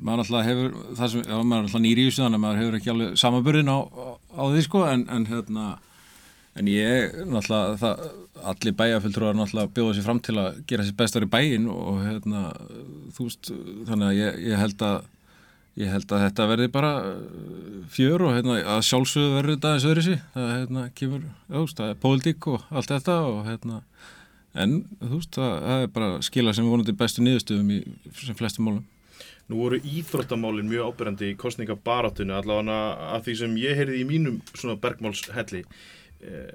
maður alltaf hefur það sem, já, maður er alltaf nýri í þessu þannig að maður hefur ekki alveg samaburðin á, á, á því sko en, en hérna en ég, náttúrulega, það, allir bæjarfulltrúar náttúrulega bjóða sér fram til að gera sér bestar í bæin og hérna þú veist, þannig að ég, ég held að ég held að þetta verði bara fjör og hérna að sjálfsögðu verður þetta eins öðru sí, það hérna kemur, veist, það er pólitík og allt þetta og hérna en þú veist, það, það er bara skila sem vonandi bestu niðurstöðum í sem flestum málum. Nú voru íþróttamálinn mjög ábyrjandi í kostningabarátunni allavega að því sem ég heyrði í mínum bergmálshelli. Eh,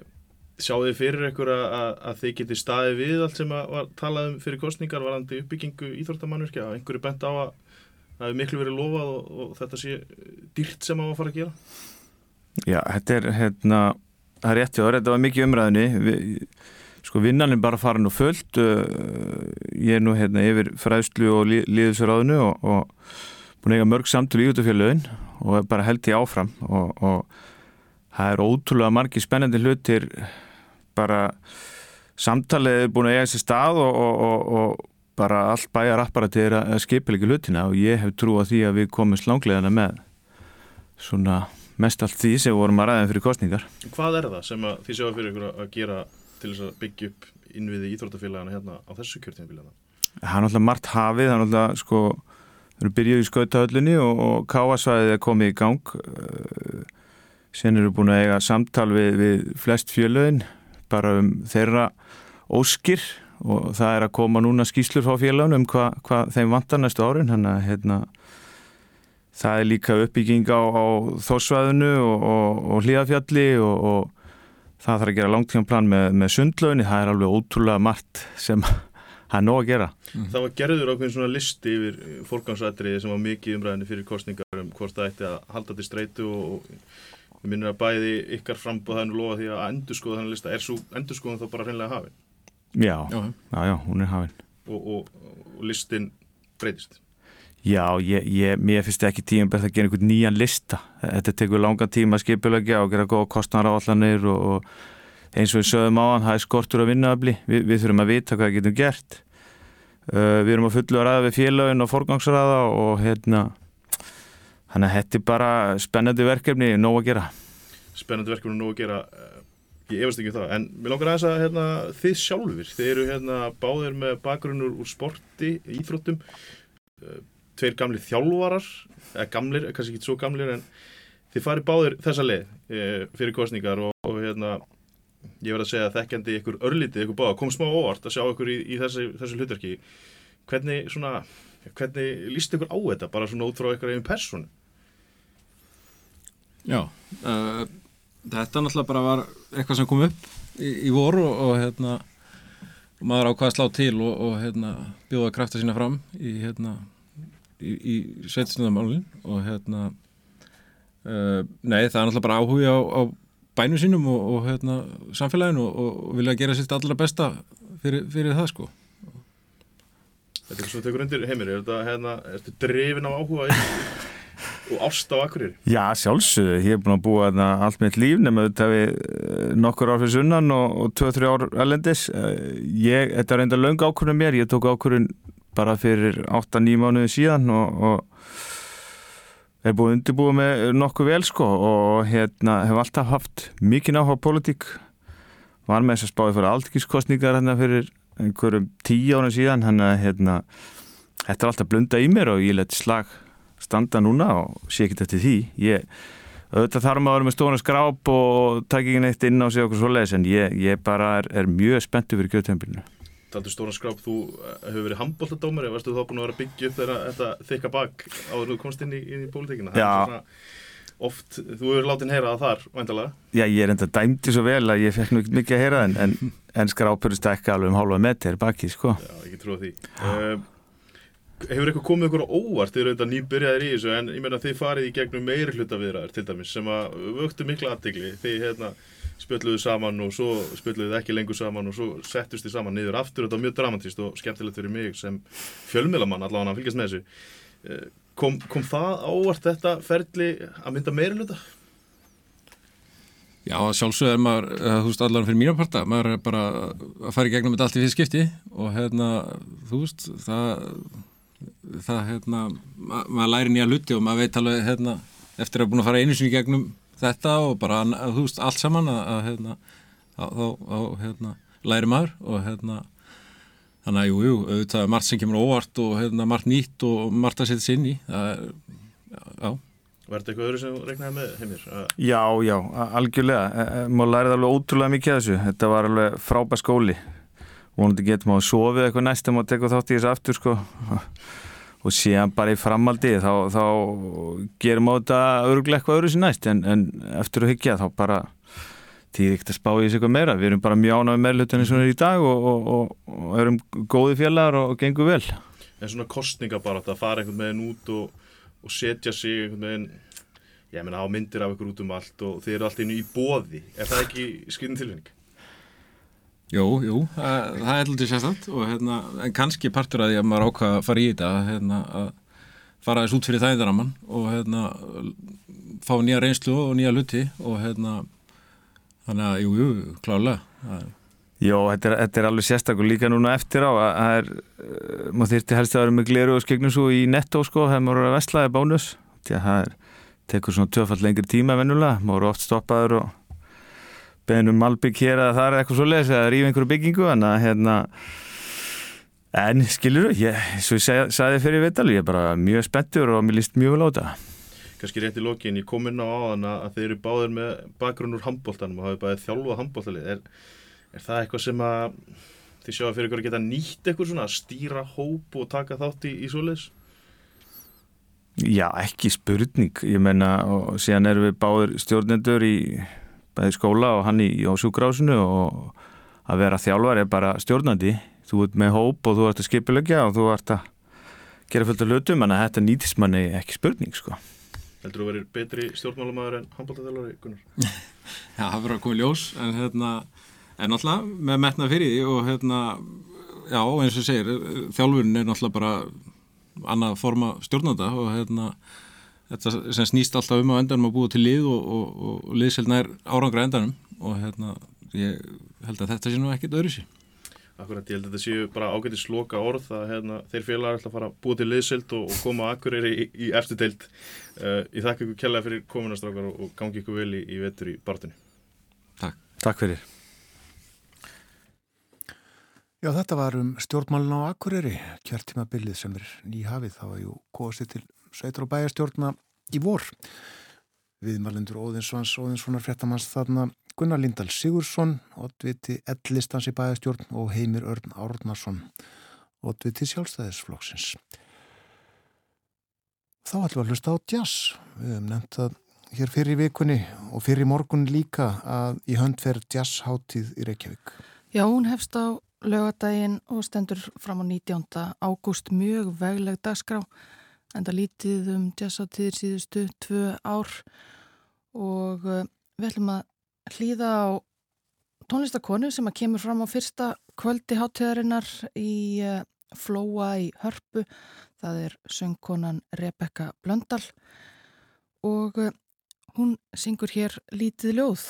sjáðu þið fyrir ykkur að, að þið geti staði við allt sem að var talað um fyrir kostningar varandi uppbyggingu íþróttamannverkja að einhverju bent á að það hefur miklu verið lofað og, og þetta sé dýrt sem að fara að gera. Já, þetta er hérna, það er rétti ára, þetta var mikið umræðinni við Sko vinnan er bara farin og fullt, ég er nú hérna yfir fræðslu og líðsraðinu og, og búin eiga mörg samtul í útafélagin og bara held í áfram. Og, og það er ótrúlega margi spennandi hlutir, bara samtalið er búin að eiga sér stað og bara allt bæjar apparati er að skipilega hlutina og ég hef trú að því að við komum slánglegana með svona mest allt því sem vorum að ræða fyrir kostningar. Hvað er það sem þið sjáum fyrir ykkur að gera til þess að byggja upp innviði íþróttafélagana hérna á þessu kjörtíðanbílana? Það er náttúrulega margt hafið, það er náttúrulega sko, við erum byrjuð í skautahöllinni og, og káasvæðið er komið í gang sen eru búin að eiga samtal við, við flest fjölöðin bara um þeirra óskir og það er að koma núna skýslur frá félagin um hvað hva þeim vantar næstu árin, hann að hérna það er líka uppbygging á, á þósvæðinu og, og, og hlýðafjalli og það þarf að gera langtímanplan með, með sundlöginni, það er alveg ótrúlega margt sem það er nóg að gera. Mm. Það var gerður ákveðin svona listi yfir fórgangsætriði sem var mikið umræðinni fyrir kostningar um hvort það ætti að halda til streitu og við minnum að bæði ykkar nú lofa því að endurskoða þannig lista, er svo endurskoðan þá bara hreinlega hafinn? Já, já, já, hún er hafinn. Og, og, og listin breytist? Já, ég, ég, mér finnst ekki tíum bært að gera einhvern nýjan lista. Þetta tekur langa tíma að skipilegja og gera góða kostnaráallanir og, og eins og við sögum á hann, það er skortur að vinnaðabli. Vi, við þurfum að vita hvað við getum gert. Uh, við erum að fullu að ræða við félagin og forgangsræða og hérna, hann er hætti bara spennandi verkefni, nóg að gera. Spennandi verkefni, nóg að gera. Ég efast ekki um það, en mér langar aðeins að hérna, þið sjálfur, þið eru hérna, báðir með bakgrunnur úr sporti, íþróttum, tveir gamli þjálfarar, eða gamlir, kannski ekki svo gamlir en þið farið báðir þessa leið e, fyrir kostningar og, og hérna ég verði að segja að þekkjandi ykkur örlítið ykkur báða, kom smá óvart að sjá ykkur í, í þessu, þessu hlutverki. Hvernig svona, hvernig líst ykkur á þetta bara svona út frá ykkur einu personu? Já uh, þetta náttúrulega bara var eitthvað sem kom upp í, í voru og, og hérna maður ákvaði að slá til og, og hérna bjóða krafta sína fram í hérna í, í sveitisnöðamálun og hérna uh, nei það er náttúrulega bara áhuga á, á bænum sínum og, og hérna samfélaginu og, vilja gera sitt allra besta fyrir, fyrir það sko. Þetta er svo tekur undir heimir, er þetta hérna, ertu drefin á áhuga og ást á akkurir? Já, sjálfsögðu, ég hef búin að búa þarna allt mitt líf nema þetta við eh, nokkur ár fyrir sunnan og, og 2-3 ár alendis. Eh, ég, þetta er enda löng ákvörðun mér, ég tók ákvörðun bara fyrir 8-9 mánuði síðan og, og er búin að undirbúa með nokkuð vel sko og hérna hef alltaf haft mikið náttúrulega politík var með þess að spáði fyrir aldkískostningar hérna fyrir einhverjum tíu árið síðan hann að hérna þetta er alltaf blunda í mér og ég leti slag standa núna og sé ekki þetta því. Ég auðvitað þarf maður að vera með stóna skráp og takk ekki neitt inn á sig okkur svo leiðis en ég, ég bara er, er mjög spenntu fyrir kjöðtempilinu Taldur stóna skráp, þú hefur verið handbóltadómari, varstu þá búin að vera þeirra þetta þykka bak áður þú komst inn í, inn í pólitíkina? Já. Oft, þú hefur látið heyra það þar, væntalega Já, ég er enda dæmdi svo vel að ég fekk nú mikið að heyra en, en, en skrápurist ekki alveg um hálfa metr baki, sko. Já, ekki trúið því. Uh, hefur eitthvað komið ykkur á óvart? Þegar þetta nýbyrjaðir í þessu en ég meina þið farið í gegnum meiri hluta viðraður til dæmis sem að vöktu mikla aðtegli þið hérna spjöldluðu saman og svo spjöldluðu ekki lengur saman og svo settust þið saman niður aftur. Og þetta var mjög dramatíst og skemmtilegt fyrir mig sem fjölmiðlamann allavega að fylgjast með þessu. Eh, kom, kom það ávart þetta ferli að mynda meiri hluta? Já, sjálfsög er maður, eh, þú veist, allar fyrir mína parta, maður er bara að fara í gegnum þetta allt í fyrst skipti og hérna, þú veist, það, það, hérna, ma maður læri nýja hluti og maður veit alveg, hérna, eftir að búin að fara einu sinni gegnum þetta og bara, þú veist, allt saman að, að hérna, þá, þá, hérna, læri maður og hérna, þannig að, jú, jú, auðvitað er margt sem kemur óvart og hérna, margt nýtt og margt að setja sér inn í, það er, já. Var þetta eitthvað öðru sem regnaði með heimir? Já, já, algjörlega. Má lærið alveg ótrúlega mikið af þessu. Þetta var alveg frábæð skóli. Vonandi getum á að sofið eitthvað næst um að tekja þátt í þessu aftur sko. Og síðan bara í framaldi þá, þá gerum á þetta öruglega eitthvað öðru sem næst en, en eftir að hyggja þá bara týðir ekkert að spá í þessu eitthvað meira. Við erum bara mjög ánægum með hlutunni svona í dag og, og, og, og erum góði félagar og gengur vel. En svona kostninga bara að fara einhvern veginn út og setja sig einhvern veginn ég meina á myndir af ykkur út um allt og þeir eru alltaf inn í bóði er það ekki skriðin tilfinning? Jú, jú, það, það er alltaf sérstænt og hérna, en kannski partur að því að maður ákvaða að fara í þetta hérna, að fara þess út fyrir þægindaraman og hérna fá nýja reynslu og nýja luti og hérna þannig að, jú, jú, klálega Jó, þetta er, þetta er alveg sérstaklega líka núna eftir á að það er, maður þyrti helst að vera með gleru og skegnum svo í netto sko, þegar maður eru að vestlaði bónus, því að það er, tekur svona töfall lengri tíma vennulega, maður eru oft stoppaður og beðnum malbygg hér að það er eitthvað svo leiðis að rífa einhverju byggingu, en hérna, en skilur þú, ég, svo ég sagði fyrir vittal, ég er bara mjög spenntur og mér líst mjög vel á þetta. Kanski rétt í lokin, ég kom inn á áðan að þeir eru báðir með bakgrunnur handbóltanum og hafi bæðið þjálfuð handbóltalið, er Er það eitthvað sem að þið sjáu fyrir ykkur að geta nýtt eitthvað svona að stýra hóp og taka þátt í, í svoleiðis? Já, ekki spurning. Ég menna og síðan erum við báður stjórnendur í bæði skóla og hann í, í ásúgrásinu og að vera þjálfar er bara stjórnandi. Þú ert með hóp og þú ert að skipilegja og þú ert að gera fullt af hlutum en þetta nýtist manni ekki spurning sko. Heldur þú að verið betri stjórnmálamæður en handbóltaþjálfari, Gunnar? Já, það verður að koma í ljós en hérna En náttúrulega með metna fyrir því og hérna, já eins og segir, þjálfurinn er náttúrulega bara annað forma stjórnanda og hérna, þetta sem snýst alltaf um á endanum að búa til lið og, og, og, og liðselna er árangra endanum og hérna, ég held að þetta sé nú ekkit öðru sér. Akkurat, ég held að þetta séu bara ágætið sloka orð að hérna, þeir félagar ætla að fara að búa til liðsild og koma akkur er í, í eftir teilt. Uh, ég þakka ykkur kella fyrir komunastrákar og gangi ykkur vel í, í vettur í bartunni. Takk. Takk fyrir. Já, þetta var um stjórnmálun á Akureyri, kjartímabilið sem er nýhafið. Það var jú góðsið til sveitur og bæjarstjórna í vor. Viðmalendur Óðinsvans, Óðinssonar fréttamanns þarna Gunnar Lindahl Sigursson, Oddviti Ellistans í bæjarstjórn og Heimir Örn Árnarsson, Oddviti sjálfstæðisflokksins. Þá ætlum við að hlusta á jazz. Við hefum nefnt að hér fyrir vikunni og fyrir morgun líka að í hönd fer jazzháttíð í Reykjavík. Já, hún hefst á lögadaginn og stendur fram á 19. ágúst mjög vegleg dagskrá en það lítið um jazzáttíðir síðustu tvö ár. Og við ætlum að hlýða á tónlistakonu sem að kemur fram á fyrsta kvöldi háttíðarinnar í Flóa í Hörpu. Það er söngkonan Rebecca Blöndal. Og hún syngur hér lítið ljóð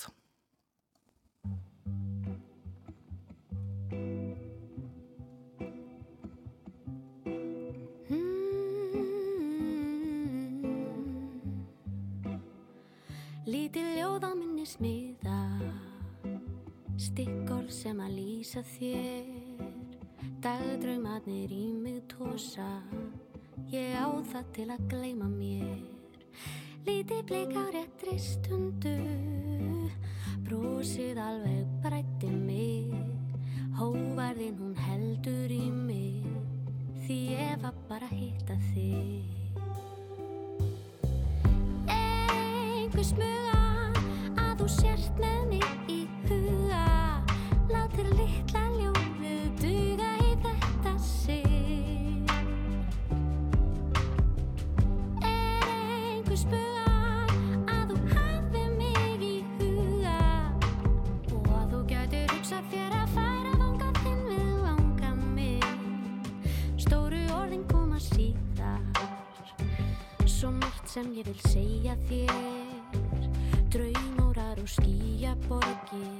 Lítið ljóð á minni smiða Stikkorð sem að lýsa þér. Dagdraumatnir í mig tósa Ég á það til að gleima mér. Lítið bleik á réttri stundu Brósið alveg brætti mig. Hóvarðin hún heldur í mig Því ég var bara að hitta þig nokkru smuga að þú sért með mig í huga. Látir litla ljóðu duga í þetta sig Er einhver spuga að þú hafi mig í huga? Og að þú gætir hugsa fjara færa vanga þinn við vanga mig. Stóru orðin koma síðar. Svo margt sem ég vil segja þér. porque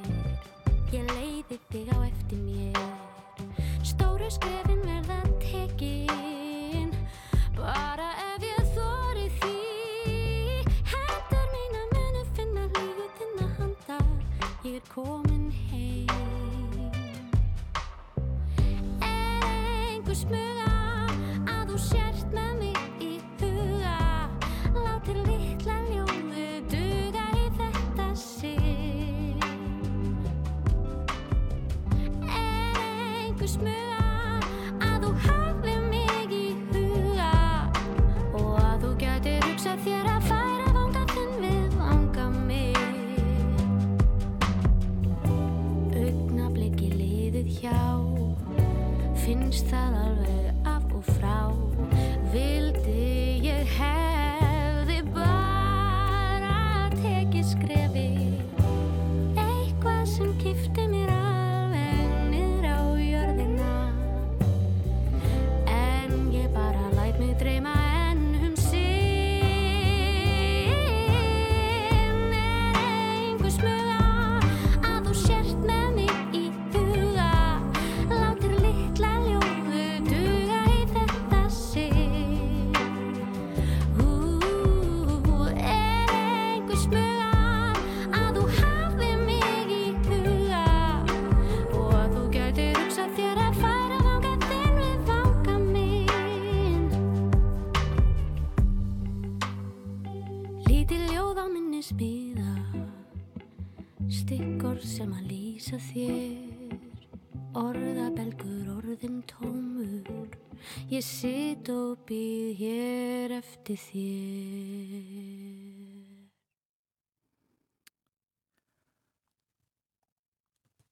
eftir þér.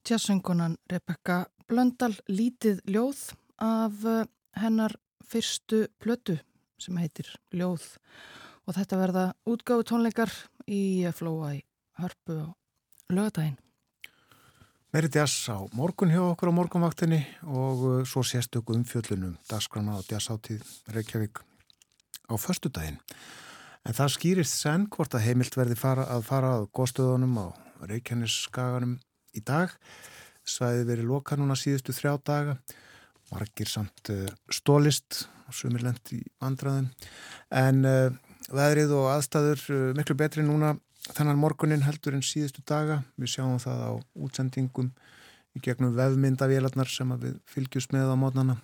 Tjasöngunan Rebecca Blöndal lítið ljóð af eh, hennar fyrstu plötu sem heitir Ljóð. Og þetta verða útgáðu tónleikar í Flóa í Hörpu og lögadaginn. Meiri jazz á morgun hjá okkur á morgunvaktinni og uh, svo sérstöku umfjöllunum dagskrana og jazzáttíð Reykjavík á föstudaginn. En það skýrist senn hvort að heimilt verði fara að fara að góðstöðunum á Reykjanesskaganum í dag. Svæði verið loka núna síðustu þrjá daga. Margir samt uh, stólist og sumirlend í vandraðum. En uh, veðrið og aðstæður uh, miklu betri núna þennan morgunin heldur en síðustu daga. Við sjáum það á útsendingum í gegnum vefmyndavélarnar sem við fylgjumst með á mótnana.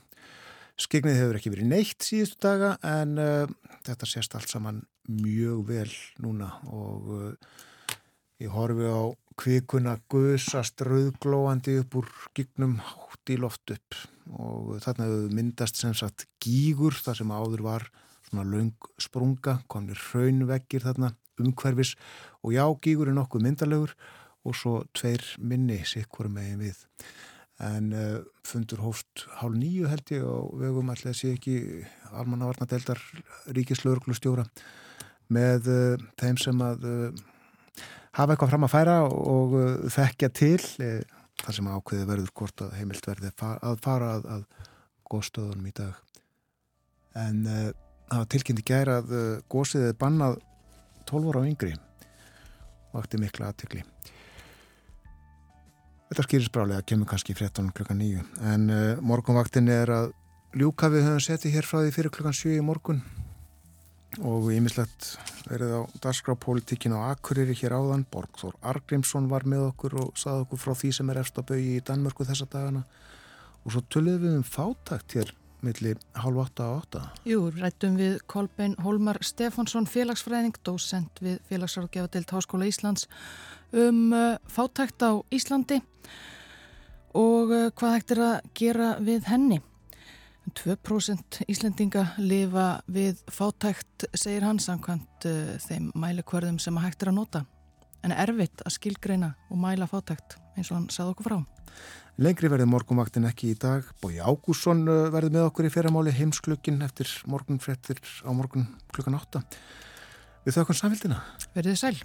Skegnið hefur ekki verið neitt síðustu daga en uh, þetta sést allt saman mjög vel núna og uh, ég horfi á kvikuna gusast rauðglóandi upp úr gignum hátt í loft upp. Og þarna hefur myndast sem sagt gígur þar sem áður var svona laung sprunga, komnir hraunveggir þarna umhverfis. Og já, gígur er nokkuð myndalegur og svo tveir minni sikkur megin við en uh, fundur hófst hálf nýju held ég og vegum allir að sé ekki almannavarnadeldar ríkislauglustjóra með uh, þeim sem að uh, hafa eitthvað fram að færa og þekkja til þar sem ákveði verður hvort að heimilt verði að fara að, að góðstöðunum í dag. En það var tilkynnt í gæra að er bannað 12 ára á yngri. Og eftir mikla aðtikli Þetta skýris brálega, kemur kannski fréttan klukkan nýju. En uh, morgunvaktin er að ljúka við höfum setið hér frá því fyrir klukkan 7 í morgun og ímislegt verið á darskrápolítikin á Akureyri hér áðan. Borgþór Argrímsson var með okkur og saði okkur frá því sem er eftir að bauði í Danmörku þessa dagana. Og svo töluðum við um fátækt hér milli hálf 8 á 8. Jú, rættum við Kolbein Holmar Stefánsson, félagsfræðing, dósent við félagsráðgjafadeild Háskóla Íslands um uh, fátækt á Íslandi og uh, hvað hægt er að gera við henni. 2% Íslendinga lifa við fátækt, segir hann, samkvæmt uh, þeim mælikvörðum sem hægt er að nota. En erfitt að skilgreina og mæla fátækt, eins og hann sagði okkur frá. Lengri verði morgunvaktin ekki í dag. Bói Ágússon verði með okkur í fyrramáli heimsklukkin eftir morgunfrettir á morgun klukkan 8. Við þaukum samfélgina. Verðið sæl.